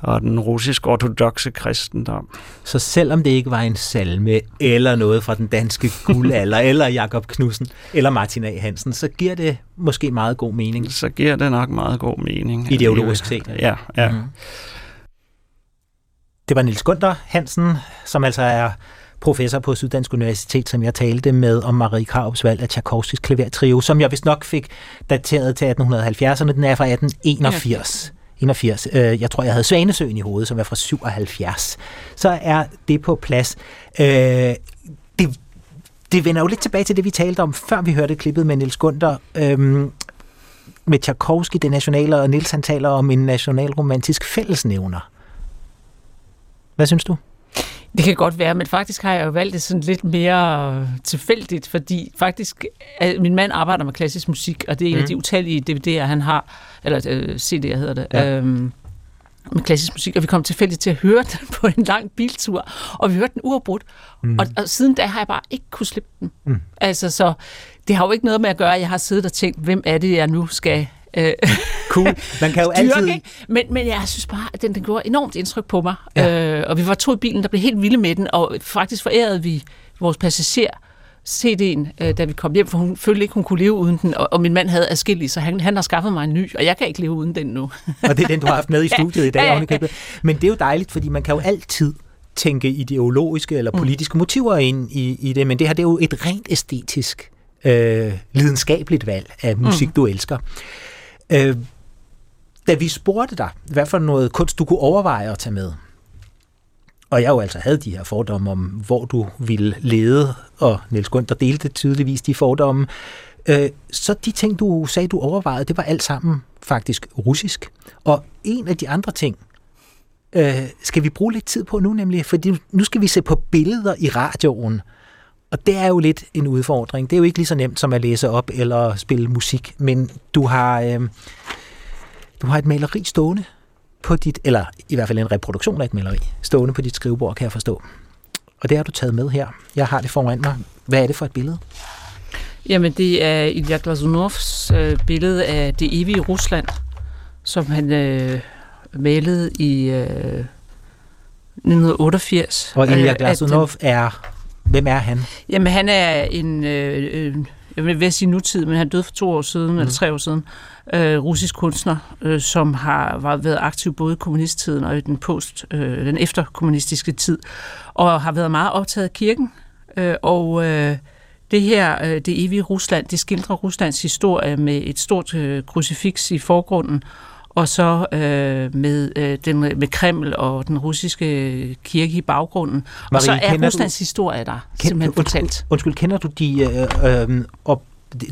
og den russisk-ortodoxe kristendom.
Så selvom det ikke var en salme eller noget fra den danske guldalder, eller Jakob Knudsen, eller Martin A. Hansen, så giver det måske meget god mening.
Så giver det nok meget god mening.
Ideologisk set.
Ja, ja. Mm.
Det var Nils Gunther Hansen, som altså er professor på Syddansk Universitet, som jeg talte med om Marie Kraups valg af Tchaikovskis klavertrio, som jeg vist nok fik dateret til 1870'erne. Den er fra 1881. Ja. 81. Øh, jeg tror, jeg havde Svanesøen i hovedet, som er fra 77. Så er det på plads. Øh, det, det vender jo lidt tilbage til det, vi talte om, før vi hørte klippet med Nils Gunther. Øhm, med Tchaikovsky, det nationale, og Nils han taler om en nationalromantisk fællesnævner. Hvad synes du?
Det kan godt være, men faktisk har jeg jo valgt det sådan lidt mere tilfældigt, fordi faktisk, min mand arbejder med klassisk musik, og det er en mm. af de utallige DVD'er, han har, eller øh, CD'er hedder det, ja. øhm, med klassisk musik, og vi kom tilfældigt til at høre den på en lang biltur, og vi hørte den uafbrudt, mm. og, og siden da har jeg bare ikke kunne slippe den. Mm. Altså, så det har jo ikke noget med at gøre, at jeg har siddet og tænkt, hvem er det, jeg nu skal Øh,
Cool. Man kan jo
dyrke,
altid...
ikke? Men, men jeg synes bare, at den, den gjorde enormt indtryk på mig. Ja. Øh, og vi var to i bilen, der blev helt vilde med den, og faktisk forærede vi vores passager CD'en, øh, da vi kom hjem, for hun følte ikke, hun kunne leve uden den, og, og min mand havde adskillig, så han, han har skaffet mig en ny, og jeg kan ikke leve uden den nu.
Og det er den, du har haft med i studiet i dag,
Ja, ja,
ja, ja. Men det er jo dejligt, fordi man kan jo altid tænke ideologiske eller politiske motiver ind i, i det, men det her det er jo et rent æstetisk, øh, lidenskabeligt valg af musik, mm. du elsker. Øh, da vi spurgte dig, hvad for noget kunst du kunne overveje at tage med, og jeg jo altså havde de her fordomme om, hvor du ville lede, og Niels Gunther delte tydeligvis de fordomme, øh, så de ting, du sagde, du overvejede, det var alt sammen faktisk russisk. Og en af de andre ting, øh, skal vi bruge lidt tid på nu nemlig, fordi nu skal vi se på billeder i radioen, og det er jo lidt en udfordring. Det er jo ikke lige så nemt som at læse op eller spille musik, men du har, øh, du har et maleri stående på dit, eller i hvert fald en reproduktion af et maleri, stående på dit skrivebord, kan jeg forstå. Og det har du taget med her. Jeg har det foran mig. Hvad er det for et billede?
Jamen, det er Ilya Glazunovs øh, billede af det evige Rusland, som han øh, malede i øh, 1988.
Og Ilya
Øh,
Glazunov er... Hvem er han?
Jamen, han er en, øh, øh, jeg vil vil sige nutid, men han døde for to år siden, mm. eller tre år siden, øh, russisk kunstner, øh, som har været aktiv både i kommunisttiden og i den post, øh, den efterkommunistiske tid, og har været meget optaget af kirken. Øh, og øh, det her, øh, det evige Rusland, det skildrer Ruslands historie med et stort øh, krucifiks i forgrunden, og så øh, med, øh, den, med Kreml og den russiske kirke i baggrunden.
Marie,
og så er Ruslands historie der simpelthen
undskyld,
fortalt.
undskyld, kender du de, øh, øh, op,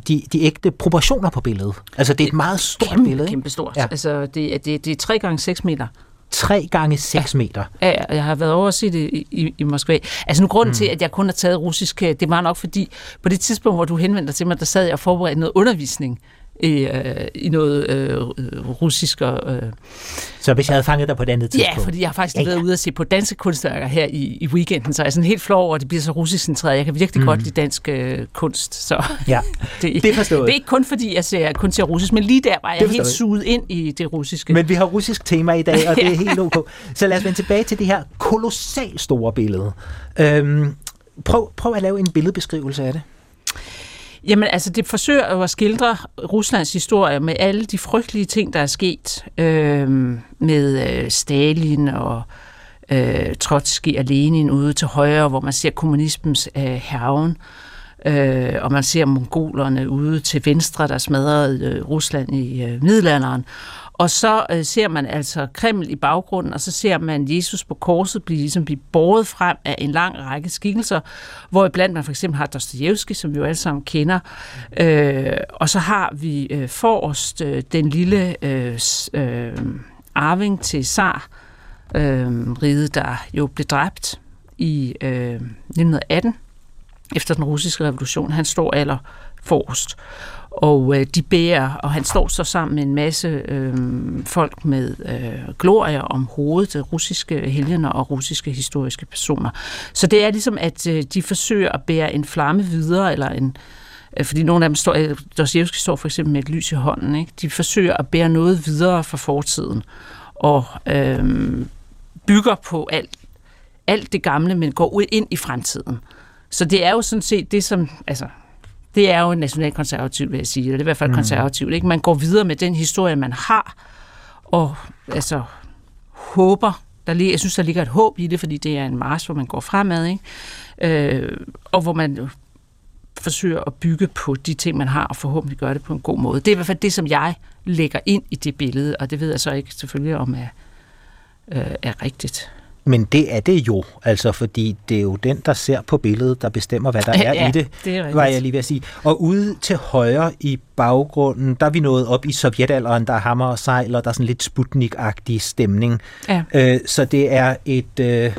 de, de ægte proportioner på billedet? Altså, det er et meget stort
kæmpe,
billede, ikke?
Kæmpe stort.
Ja.
Ja. Altså, det, det, det er 3 gange 6 meter.
3 gange 6 meter.
Ja, ja, jeg har været over at se det i, i, i Moskva. Altså nu grunden mm. til, at jeg kun har taget russisk, øh, det var nok fordi, på det tidspunkt, hvor du henvendte dig til mig, der sad jeg og forberedte noget undervisning i, øh, i noget øh, russisk. Og, øh,
Så hvis jeg havde fanget dig på et andet
ja,
tidspunkt.
fordi jeg har faktisk
Ja,
ja,
ja.
været ude at se på danske kunstværker her i, i weekenden, så jeg er sådan helt flov over, at det bliver så russisk centreret. Jeg kan virkelig mm. godt lide dansk øh, kunst, så
Ja,
det,
det forstået.
det er ikke kun fordi, jeg ser, kun ser russisk, men lige der var jeg helt
jeg.
suget ind i det russiske.
Men vi har russisk tema i dag, og det er helt ok. Så lad os vende tilbage til det her kolossalt store billede. Øhm, prøv, prøv at lave en billedbeskrivelse af det.
Jamen altså, det forsøger jo at skildre Ruslands historie med alle de frygtelige ting, der er sket øh, med øh, Stalin og øh, Trotsky og Lenin ude til højre, hvor man ser kommunismens øh, herven, øh, og man ser mongolerne ude til venstre, der smadrede øh, Rusland i øh, middelalderen. Og så øh, ser man altså Kreml i baggrunden, og så ser man Jesus på korset blive, ligesom blive båret frem af en lang række skikkelser, hvor blandt man for eksempel har Dostojevski, som vi jo alle sammen kender, øh, og så har vi øh, forrest øh, den lille øh, øh, arving til Tsar, øh, riget, der jo blev dræbt i øh, 1918 efter den russiske revolution. Han står aller forrest. Og øh, de bærer, og han står så sammen med en masse øh, folk med øh, glorier om hovedet, øh, russiske helgener og russiske historiske personer. Så det er ligesom, at øh, de forsøger at bære en flamme videre, eller en, øh, fordi nogle af dem står, øh, Dostoyevsky står for eksempel med et lys i hånden, ikke? de forsøger at bære noget videre fra fortiden, og øh, bygger på alt, alt det gamle, men går ud ind i fremtiden. Så det er jo sådan set det, som... Altså, det er jo nationalkonservativt, vil jeg sige. Eller det er i hvert fald mm. konservativt. Ikke? Man går videre med den historie, man har, og altså håber... Der, lig- jeg synes, der ligger et håb i det, fordi det er en march, hvor man går fremad, ikke? Øh, og hvor man forsøger at bygge på de ting, man har, og forhåbentlig gøre det på en god måde. Det er i hvert fald det, som jeg lægger ind i det billede, og det ved jeg så ikke selvfølgelig, om er, øh, er rigtigt.
Men det er det jo, altså fordi det er jo den, der ser på billedet, der bestemmer, hvad der er
Ja,
i det,
det er
var jeg lige ved at sige. Og ude til højre i baggrunden, der er vi nået op i sovjetalderen, der er hammer og sejl, og der er sådan lidt Sputnik-agtig stemning.
Ja.
Øh, så det er et øh,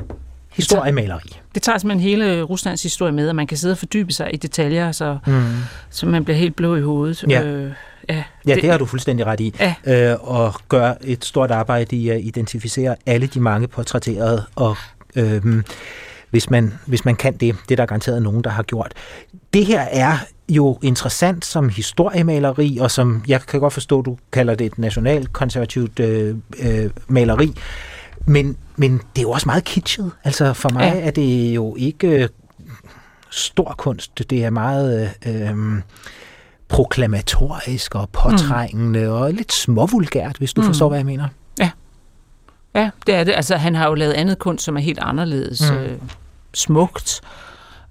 historiemaleri.
Det tager simpelthen hele Ruslands historie med, og man kan sidde og fordybe sig i detaljer, så, mm. så man bliver helt blå i hovedet.
Ja.
Øh, ja,
Ja, det, det har du fuldstændig ret i.
Ja.
Øh, og gør et stort arbejde i at identificere alle de mange portrætterede, og øh, hvis, man, hvis man kan det, det er der garanteret nogen, der har gjort. Det her er jo interessant som historiemaleri, og som jeg kan godt forstå, du kalder det et nationalkonservativt øh, øh, maleri. Men, men det er jo også meget kitschet. Altså for mig ja. er det jo ikke øh, stor kunst. Det er meget øh, proklamatorisk og påtrængende mm. og lidt småvulgært, hvis du mm. forstår, hvad jeg mener.
Ja. Ja, det er det. Altså, han har jo lavet andet kunst, som er helt anderledes. Mm. Øh, smukt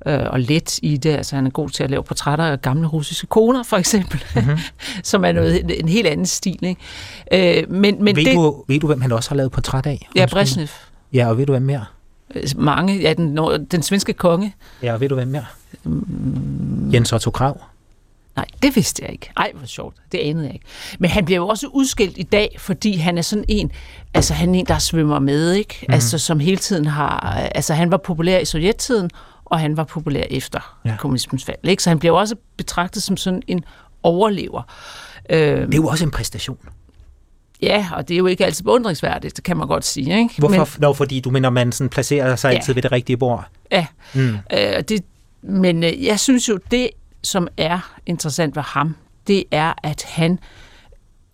øh, og let i det. Altså, han er god til at lave portrætter af gamle russiske koner, for eksempel, mm-hmm. som er noget, en helt anden stil. Ikke?
Øh, men, men ved, det, du, ved du, hvem han også har lavet portræt af?
Ja, Brezhnev.
Ja, og ved du, hvem mere?
Øh, mange. Ja, den, den svenske konge.
Ja, og ved du, hvem mere? Mm. Jens Otto Krav.
Nej, det vidste jeg ikke. Ej, hvor sjovt. Det anede jeg ikke. Men han bliver jo også udskilt i dag, fordi han er sådan en, altså han er en, der svømmer med, ikke? Mm. Altså som hele tiden har, altså han var populær i sovjettiden, og han var populær efter ja. kommunismens fald, ikke? Så han bliver jo også betragtet som sådan en overlever.
Det er jo også en præstation.
Ja, og det er jo ikke altid beundringsværdigt, det kan man godt sige. Ikke?
Hvorfor? Men, Nå, fordi du mener, man sådan placerer sig ja. altid ved det rigtige bord.
Ja, mm. øh, det, men øh, jeg synes jo, det som er interessant ved ham, det er, at han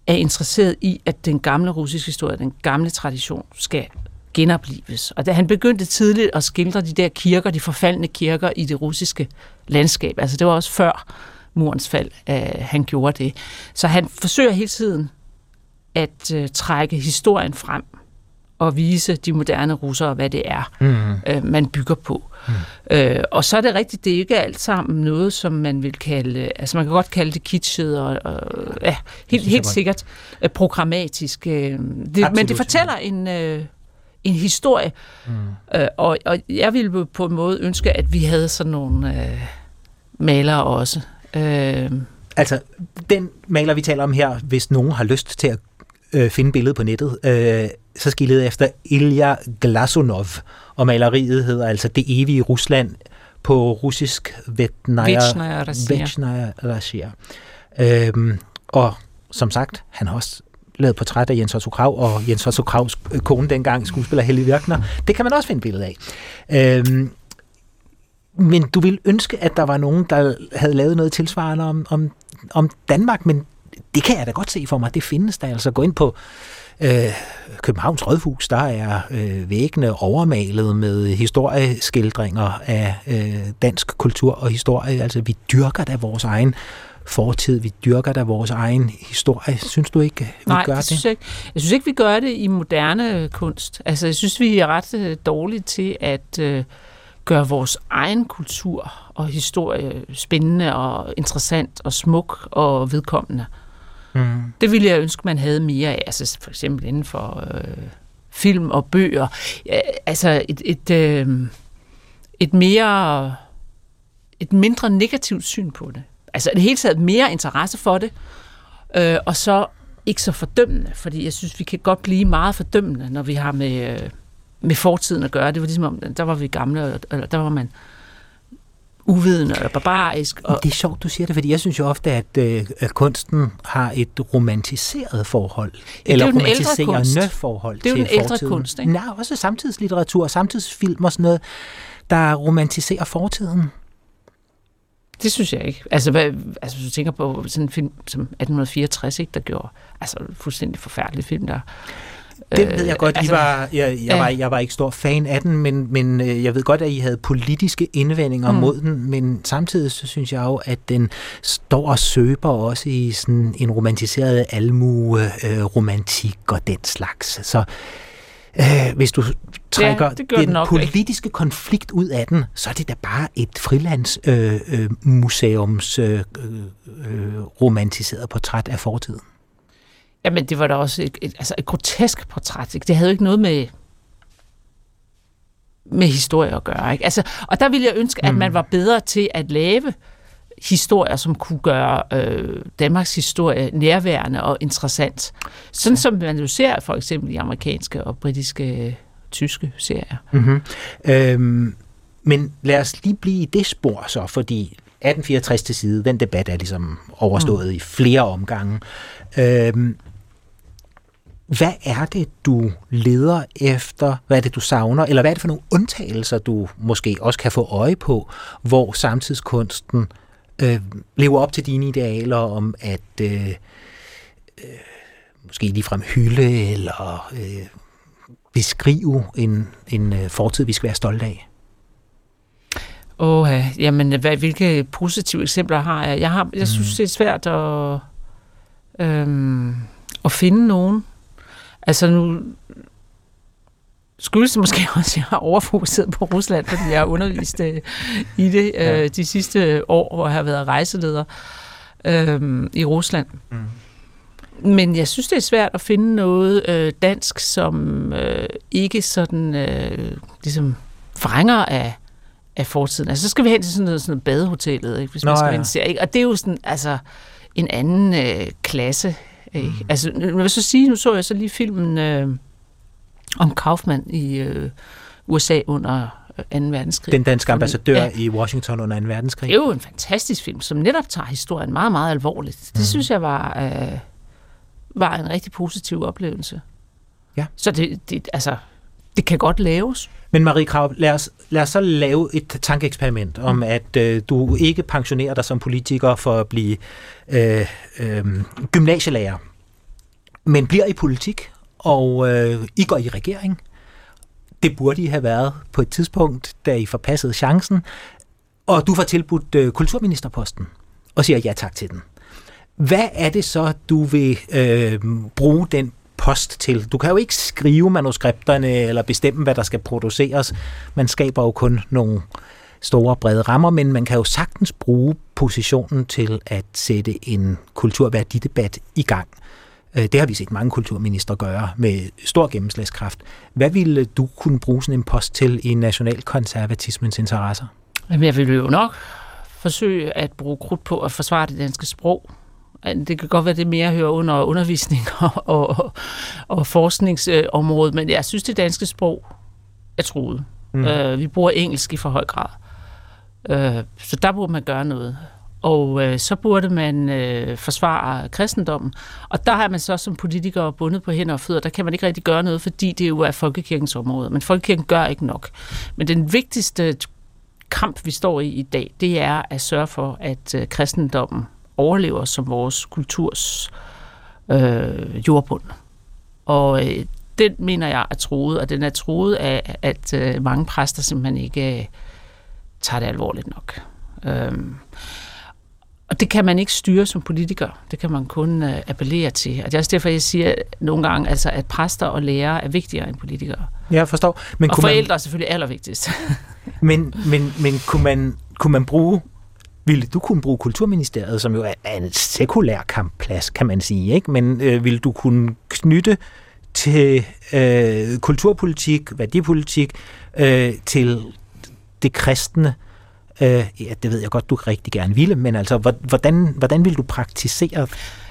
er interesseret i, at den gamle russiske historie, den gamle tradition, skal genopleves. Og da han begyndte tidligt at skildre de der kirker, de forfaldne kirker i det russiske landskab, altså det var også før murens fald, at han gjorde det. Så han forsøger hele tiden at øh, trække historien frem og vise de moderne russere, hvad det er, mm. uh, man bygger på. Mm. Uh, og så er det rigtigt, det er ikke alt sammen noget, som man vil kalde, altså man kan godt kalde det kitschet og, og ja, helt, helt sikkert uh, programmatisk. Uh, det, men det fortæller en, uh, en historie, mm. uh, og, og jeg ville på en måde ønske, at vi havde sådan nogle uh, malere også. Uh,
Altså, den maler, vi taler om her, hvis nogen har lyst til at øh, finde billedet på nettet, øh, så skal I lede efter Ilya Glasunov, og maleriet hedder altså Det evige Rusland på russisk Vetnaya Russia. Øhm, og som sagt, han har også lavet portræt af Jens Otto Krav, og Jens Otto Kravs kone dengang, skuespiller Helge Virkner. Det kan man også finde billede af. Øhm, men du vil ønske, at der var nogen, der havde lavet noget tilsvarende om, om, om Danmark, men det kan jeg da godt se for mig. Det findes der. Altså gå ind på øh, Københavns Rådhus, der er øh, væggene overmalet med historieskildringer af øh, dansk kultur og historie. Altså vi dyrker da vores egen fortid, vi dyrker da vores egen historie. Synes du ikke, vi
Nej,
gør det?
Synes jeg, ikke. jeg synes ikke, vi gør det i moderne kunst. Altså jeg synes, vi er ret øh, dårlige til at øh, gøre vores egen kultur og historie spændende og interessant og smuk og vedkommende. Mm. Det ville jeg ønske, man havde mere af, altså for eksempel inden for øh, film og bøger. Ja, altså et, et, øh, et mere et mindre negativt syn på det. Altså det hele taget mere interesse for det, øh, og så ikke så fordømmende, fordi jeg synes, vi kan godt blive meget fordømmende, når vi har med, øh, med fortiden at gøre. Det var ligesom om, der var vi gamle, eller der var man uvidende og barbarisk. Og...
Det er sjovt, du siger det, fordi jeg synes jo ofte, at, øh, at kunsten har et romantiseret forhold. Ja, eller romantiserende forhold
fortiden. Det er jo den ældre kunst, ikke?
Nej, også samtidslitteratur, samtidsfilm og sådan noget, der romantiserer fortiden.
Det synes jeg ikke. Altså, hvad, altså hvis du tænker på sådan en film som 1864, ikke, der gjorde altså, fuldstændig forfærdelig film, der
det ved jeg godt. I altså, var, jeg, jeg, var, jeg var ikke stor fan af den, men, men øh, jeg ved godt, at I havde politiske indvendinger mm. mod den, men samtidig så synes jeg jo, at den står og søber også i sådan en romantiseret almue, øh, romantik og den slags. Så øh, hvis du trækker ja, den, den politiske ikke. konflikt ud af den, så er det da bare et frilandsmuseums øh, øh, øh, romantiseret portræt af fortiden.
Jamen, det var da også et, et, altså et grotesk portræt. Ikke? Det havde jo ikke noget med med historie at gøre. Ikke? Altså, og der ville jeg ønske, mm. at man var bedre til at lave historier, som kunne gøre øh, Danmarks historie nærværende og interessant. Sådan ja. som man jo ser for eksempel i amerikanske og britiske tyske serier.
Mm-hmm. Øhm, men lad os lige blive i det spor så, fordi 1864 til side, den debat er ligesom overstået mm. i flere omgange. Øhm, hvad er det, du leder efter? Hvad er det, du savner? Eller hvad er det for nogle undtagelser, du måske også kan få øje på, hvor samtidskunsten øh, lever op til dine idealer om at øh, øh, måske ligefrem hylde eller øh, beskrive en, en øh, fortid, vi skal være stolte af?
Åh, ja. jamen, hvad, hvilke positive eksempler har jeg? Jeg, har, jeg synes,
Mm.
det er svært at, øhm, at finde nogen. Altså nu skyldes det måske også, at jeg har overfokuseret på Rusland, fordi jeg har undervist øh, i det
Ja.
øh, de sidste år, hvor jeg har været rejseleder øh, i Rusland.
Mm.
Men jeg synes, det er svært at finde noget øh, dansk, som øh, ikke sådan øh, ligesom frænger af, af fortiden. Altså, så skal vi hen til sådan noget, sådan noget badehotellet, ikke, hvis man
Nå,
skal
ja.
Ikke? Og det er jo sådan, altså, en anden øh, klasse. Ikke? Mm. Altså, nu vil så sige, nu så jeg så lige filmen øh, om Kaufmann i øh, USA under øh, 2. verdenskrig.
Den danske ambassadør
Ja.
i Washington under 2. verdenskrig.
Det er jo en fantastisk film, som netop tager historien meget, meget alvorligt. Det mm. synes jeg var, øh, var en rigtig positiv oplevelse.
Ja.
Så det, det, altså, det kan godt laves.
Men Marie Krav, lad os, lad os så lave et tankeeksperiment om, at øh, du ikke pensionerer dig som politiker for at blive øh, øh, gymnasielærer, men bliver i politik, og øh, I går i regering. Det burde I have været på et tidspunkt, da I forpassede chancen, og du får tilbudt øh, kulturministerposten, og siger ja tak til den. Hvad er det så, du vil øh, bruge den post til? Du kan jo ikke skrive manuskripterne eller bestemme, hvad der skal produceres. Man skaber jo kun nogle store, brede rammer, men man kan jo sagtens bruge positionen til at sætte en kulturværdidebat i gang. Øh, det har vi set mange kulturminister gøre med stor gennemslagskraft. Hvad ville du kunne bruge sådan en post til i nationalkonservatismens interesser?
Jamen, jeg ville jo nok forsøge at bruge krudt på at forsvare det danske sprog. Det kan godt være, det mere hører under undervisning og, og, og forskningsområdet, men jeg synes, det danske sprog er truet.
Mm.
Øh, vi bruger engelsk i for høj grad. Øh, så der burde man gøre noget. Og øh, så burde man øh, forsvare kristendommen. Og der har man så som politiker bundet på hænder og fødder. Der kan man ikke rigtig gøre noget, fordi det jo er folkekirkens område. Men folkekirken gør ikke nok. Men den vigtigste kamp, vi står i i dag, det er at sørge for, at øh, kristendommen overlever som vores kulturs øh, jordbund. Og øh, den mener jeg er troet, og den er troet af, at øh, mange præster simpelthen ikke øh, tager det alvorligt nok. Øhm, og det kan man ikke styre som politiker. Det kan man kun øh, appellere til. Og det er også derfor, jeg siger nogle gange, altså, at præster og lærere er vigtigere end politikere.
Jeg forstår. Men
og
kunne man-
forældre er selvfølgelig allervigtigst.
Men, men, men kunne, man, kunne man bruge, ville du kunne bruge Kulturministeriet, som jo er, en sekulær kampplads, kan man sige, ikke? men øh, ville du kunne knytte til øh, kulturpolitik, værdipolitik, øh, til det kristne, øh, ja, det ved jeg godt, du rigtig gerne ville, men altså, hvordan, hvordan vil du praktisere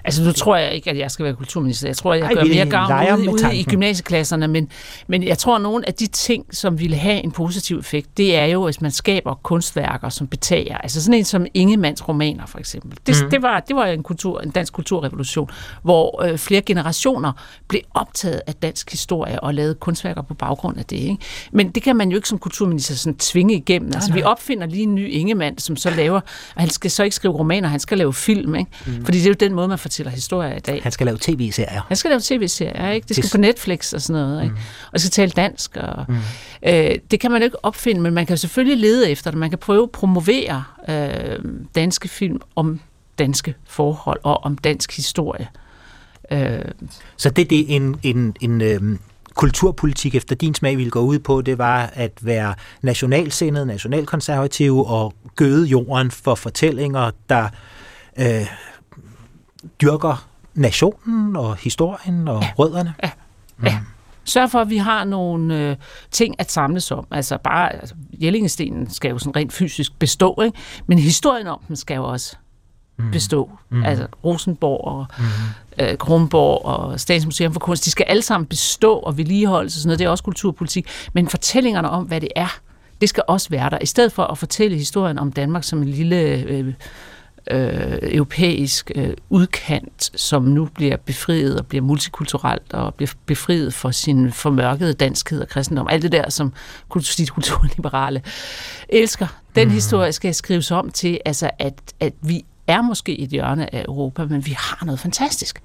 Altså, nu tror jeg ikke, at jeg skal være kulturminister. Jeg tror, jeg
Ej,
gør mere gavn ude, ude i gymnasieklasserne, men, men jeg tror, at nogle af de ting, som ville have en positiv effekt, det er jo, hvis man skaber kunstværker, som betager. Altså sådan en som Ingemanns romaner, for eksempel. Det, mm. det, var, det var en, kultur, en dansk kulturrevolution, hvor øh, flere generationer blev optaget af dansk historie og lavede kunstværker på baggrund af det. Ikke? Men det kan man jo ikke som kulturminister sådan tvinge igennem. Altså,
nej.
vi opfinder lige en ny Ingemann, som så laver, og han skal så ikke skrive romaner, han skal lave film, ikke? Mm. Fordi det er jo den måde, man fortæller historier i dag.
Han skal lave tv-serier.
Han skal lave tv-serier, ikke? Det skal
Det-
på Netflix og sådan noget, ikke? Og det skal tale dansk. Og, mm. øh, det kan man jo ikke opfinde, men man kan selvfølgelig lede efter det. Man kan prøve at promovere øh, danske film om danske forhold og om dansk historie. Øh,
Så det, det en, en, en øhm, kulturpolitik efter din smag ville gå ud på, det var at være nationalsindet, nationalkonservativ og gøde jorden for fortællinger, der øh, dyrker nationen og historien og ja. rødderne.
Ja. Sørg for, at vi har nogle øh, ting at samles om. Altså bare, altså, Jellingestenen skal jo sådan rent fysisk bestå, ikke? men historien om den skal jo også mm. bestå. Mm. Altså Rosenborg og mm. øh, Kronborg og Statens Museum for Kunst, de skal alle sammen bestå og vedligeholdes og sådan noget. Det er også kulturpolitik. Men fortællingerne om, hvad det er, det skal også være der. I stedet for at fortælle historien om Danmark som en lille øh, øh, europæisk øh, udkant, som nu bliver befriet og bliver multikulturelt og bliver befriet for sin formørkede danskhed og kristendom. Alt det der, som kulturliberale elsker, Den mm. historie skal skrives om til, altså at, at vi er måske et hjørne af Europa, men vi har noget fantastisk.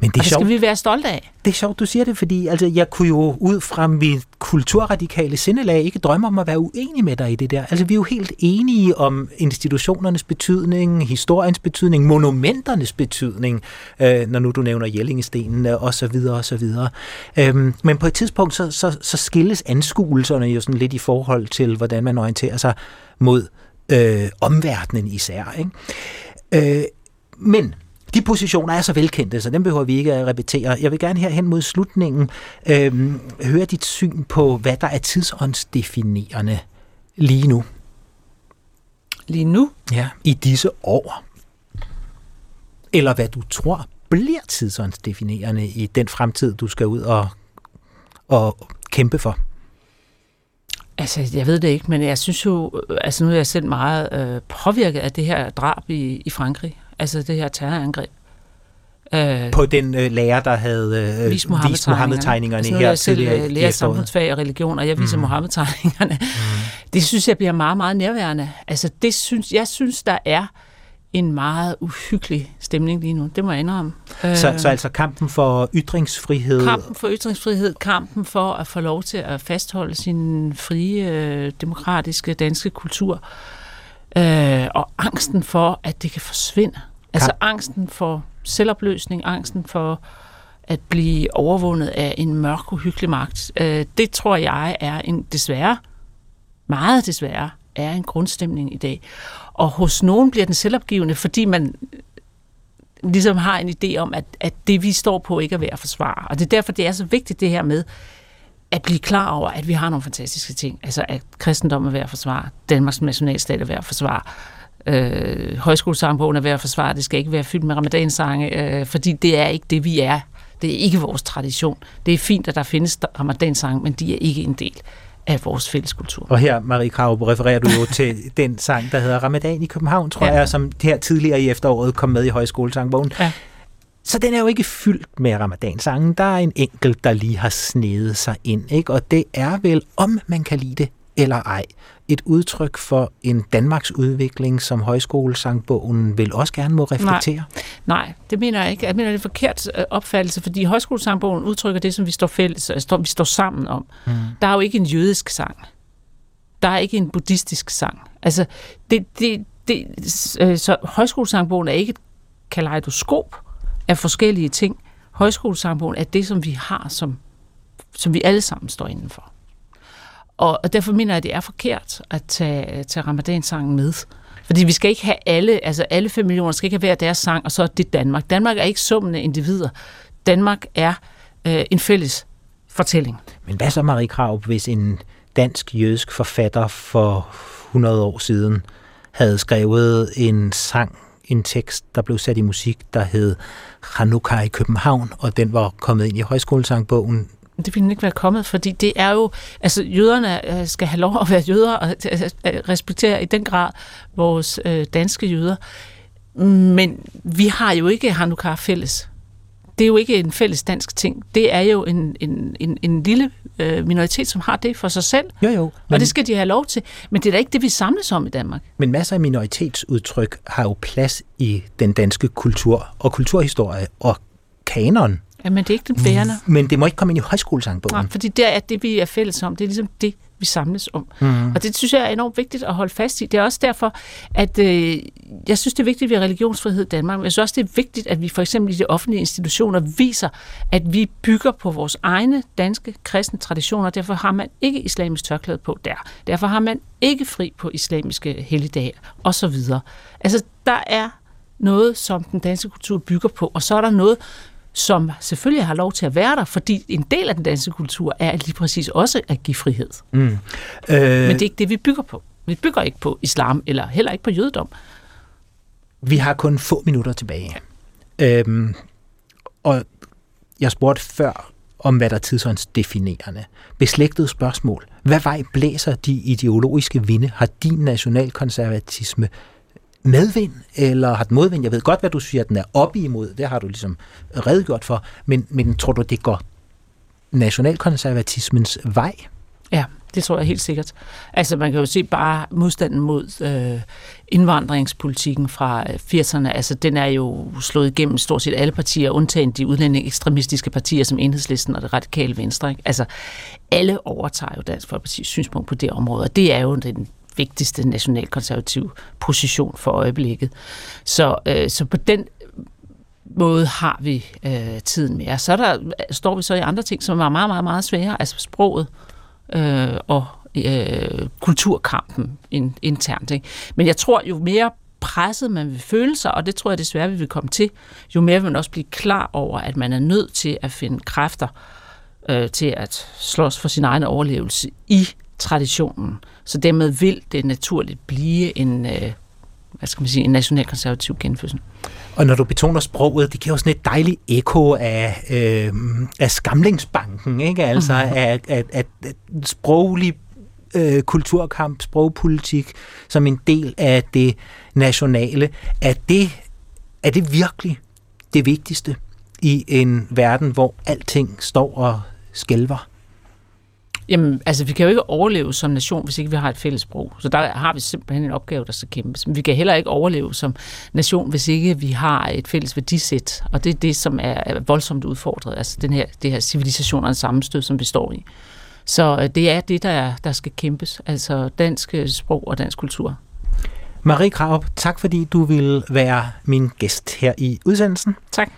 Men det, er
og det
sjovt,
skal vi være stolte af.
det er sjovt, du siger det, fordi altså, jeg kunne jo ud fra mit kulturradikale sindelag ikke drømme om at være uenig med dig i det der. Altså, vi er jo helt enige om institutionernes betydning, historiens betydning, monumenternes betydning, øh, når nu du nævner Jellingestenen og så videre og så videre. Øhm, men på et tidspunkt, så, så, så skilles anskuelserne jo sådan lidt i forhold til, hvordan man orienterer sig mod øh, omverdenen især. Ikke? Øh, men de positioner er så velkendte, så dem behøver vi ikke at repetere. Jeg vil gerne her hen mod slutningen øh, høre dit syn på, hvad der er tidsåndsdefinerende lige nu.
Lige nu?
Ja, i disse år. Eller hvad du tror bliver tidsåndsdefinerende i den fremtid, du skal ud og, og kæmpe for.
Altså, jeg ved det ikke, men jeg synes jo, altså nu er jeg selv meget øh, påvirket af det her drab i, i Frankrig. Altså det her terrorangreb.
Øh, på den øh, lærer, der havde øh, vist Mohammed-tegningerne
altså, her jeg selv lærer samfundsfag og religion, og jeg viser mm. Mohammed-tegningerne. Mm. Det synes jeg bliver meget, meget nærværende. Altså det synes, jeg synes, der er en meget uhyggelig stemning lige nu. Det må jeg indrømme.
Så, øh, så altså kampen for ytringsfrihed?
Kampen for ytringsfrihed, kampen for at få lov til at fastholde sin frie, øh, demokratiske danske kultur, øh, og angsten for, at det kan forsvinde. Altså angsten for selvopløsning, angsten for at blive overvundet af en mørk, uhyggelig magt. Øh, det tror jeg er en, desværre, meget desværre, er en grundstemning i dag. Og hos nogen bliver den selvopgivende, fordi man ligesom har en idé om, at, at det vi står på ikke er værd at forsvare. Og det er derfor, det er så vigtigt det her med at blive klar over, at vi har nogle fantastiske ting. Altså at kristendom er værd at forsvare, Danmarks nationalstat er værd at forsvare, øh, højskolesangbogen er værd at forsvare, det skal ikke være fyldt med ramadansange, øh, fordi det er ikke det, vi er. Det er ikke vores tradition. Det er fint, at der findes ramadansange, men de er ikke en del af vores fælles kultur.
Og her, Marie Krav, refererer du jo til den sang, der hedder Ramadan i København, tror ja. jeg, som her tidligere i efteråret kom med i højskolesangbogen. Ja. Så den er jo ikke fyldt med ramadansangen. Der er en enkelt, der lige har snedet sig ind. Ikke? Og det er vel, om man kan lide det eller ej, et udtryk for en Danmarks udvikling, som højskolesangbogen vil også gerne må reflektere?
Nej, nej det mener jeg ikke. Jeg mener, det er forkert øh, opfattelse, fordi højskolesangbogen udtrykker det, som vi står fælles, altså, vi står sammen om. Mm. Der er jo ikke en jødisk sang. Der er ikke en buddhistisk sang. Altså, det, det, det, øh, så højskolesangbogen er ikke et kaleidoskop af forskellige ting. Højskolesangbogen er det, som vi har, som, som vi alle sammen står indenfor. Og, og derfor mener jeg, at det er forkert at tage, tage ramadansangen med. Fordi vi skal ikke have alle, altså alle 5 millioner skal ikke have hver deres sang, og så er det Danmark. Danmark er ikke summen af individer. Danmark er øh, en fælles fortælling.
Men hvad så, Marie Krav, hvis en dansk-jødisk forfatter for 100 år siden havde skrevet en sang, en tekst, der blev sat i musik, der hed Hanukkah i København, og den var kommet ind i højskolesangbogen
det ville ikke være kommet, fordi det er jo, altså jøderne øh, skal have lov at være jøder og øh, øh, respektere i den grad vores danske jøder. Men vi har jo ikke Hanukkah fælles. Det er jo ikke en fælles dansk ting. Det er jo en, en, en, en lille minoritet, som har det for sig selv.
Jo, jo.
Men, og det skal de have lov til. Men det er da ikke det, vi samles om i Danmark.
Men masser af minoritetsudtryk har jo plads i den danske kultur og kulturhistorie og kanon.
Ja, men det er ikke den bærende.
Men det må ikke komme ind i højskolesangbogen.
Nej, fordi det er det, vi er fælles om. Det er ligesom det, vi samles om. Mm. Og det synes jeg er enormt vigtigt at holde fast i. Det er også derfor, at øh, jeg synes, det er vigtigt, at vi har religionsfrihed i Danmark, men jeg synes også, det er vigtigt, at vi for eksempel i de offentlige institutioner viser, at vi bygger på vores egne danske kristne traditioner. Derfor har man ikke islamisk tørklæde på der. Derfor har man ikke fri på islamiske helligdage osv. Altså, der er noget, som den danske kultur bygger på, og så er der noget, som selvfølgelig har lov til at være der, fordi en del af den danske kultur er lige præcis også at give frihed. Mm. Øh... Men det er ikke det, vi bygger på. Vi bygger ikke på islam, eller heller ikke på jødedom.
Vi har kun få minutter tilbage. Øhm, og jeg spurgte før om, hvad der tidsånds definerende. Beslægtet spørgsmål. Hvad vej blæser de ideologiske vinde? Har din nationalkonservatisme medvind, eller har den modvind? Jeg ved godt, hvad du siger, at den er op imod. Det har du ligesom redegjort for. Men, men tror du, det går nationalkonservatismens vej?
Ja, Det tror jeg helt sikkert. Altså man kan jo se bare modstanden mod øh, indvandringspolitikken fra øh, 80'erne. Altså den er jo slået igennem stort set alle partier, undtagen de udlændinge ekstremistiske partier som Enhedslisten og det radikale venstre. Ikke? Altså alle overtager jo Dansk Folkeparti's synspunkt på det område, og det er jo den vigtigste nationalkonservative position for øjeblikket. Så, øh, så på den måde har vi øh, tiden med Så der, står vi så i andre ting, som er meget, meget, meget svære, altså sproget øh, og øh, kulturkampen in, internt. Ikke? Men jeg tror, jo mere presset man vil føle sig, og det tror jeg desværre, vi vil komme til, jo mere vil man også blive klar over, at man er nødt til at finde kræfter øh, til at slås for sin egen overlevelse i traditionen. Så dermed vil det naturligt blive en, øh, hvad skal man sige, en nationalkonservativ genfødsel.
Og når du betoner sproget, det giver jo sådan et dejligt ekko af, øh, af skamlingsbanken, ikke? Altså mm-hmm. af, af, af, af sproglig øh, kulturkamp, sprogpolitik som en del af det nationale. Er det, er det virkelig det vigtigste i en verden, hvor alting står og skælver?
Jamen, altså, vi kan jo ikke overleve som nation, hvis ikke vi har et fælles sprog. Så der har vi simpelthen en opgave, der skal kæmpes. Men vi kan heller ikke overleve som nation, hvis ikke vi har et fælles værdisæt. Og det er det, som er voldsomt udfordret. Altså den her, det her civilisationernes sammenstød, som vi står i. Så øh, det er det, der, er, der skal kæmpes. Altså dansk øh, sprog og dansk kultur.
Marie Krav, tak fordi du vil være min gæst her i udsendelsen.
Tak.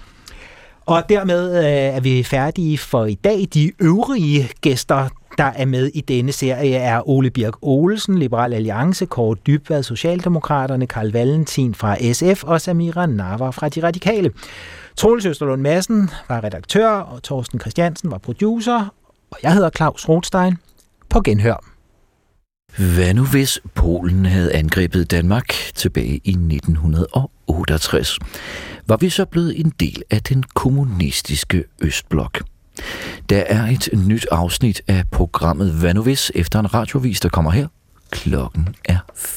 Og dermed øh, er vi færdige for i dag. De øvrige gæster, der er med i denne serie, er Ole Birk Olsen, Liberal Alliance, Kåre Dybvad, Socialdemokraterne, Karl Valentin fra SF og Samira Nava fra De Radikale. Troels Østerlund Madsen var redaktør, og Torsten Christiansen var producer, og jeg hedder Claus Rothstein. På genhør.
Hvad nu hvis Polen havde angrebet Danmark tilbage i 1968? Var vi så blevet en del af den kommunistiske Østblok? Der er et nyt afsnit af programmet Hvad nu hvis efter en radiovis, der kommer her. Klokken er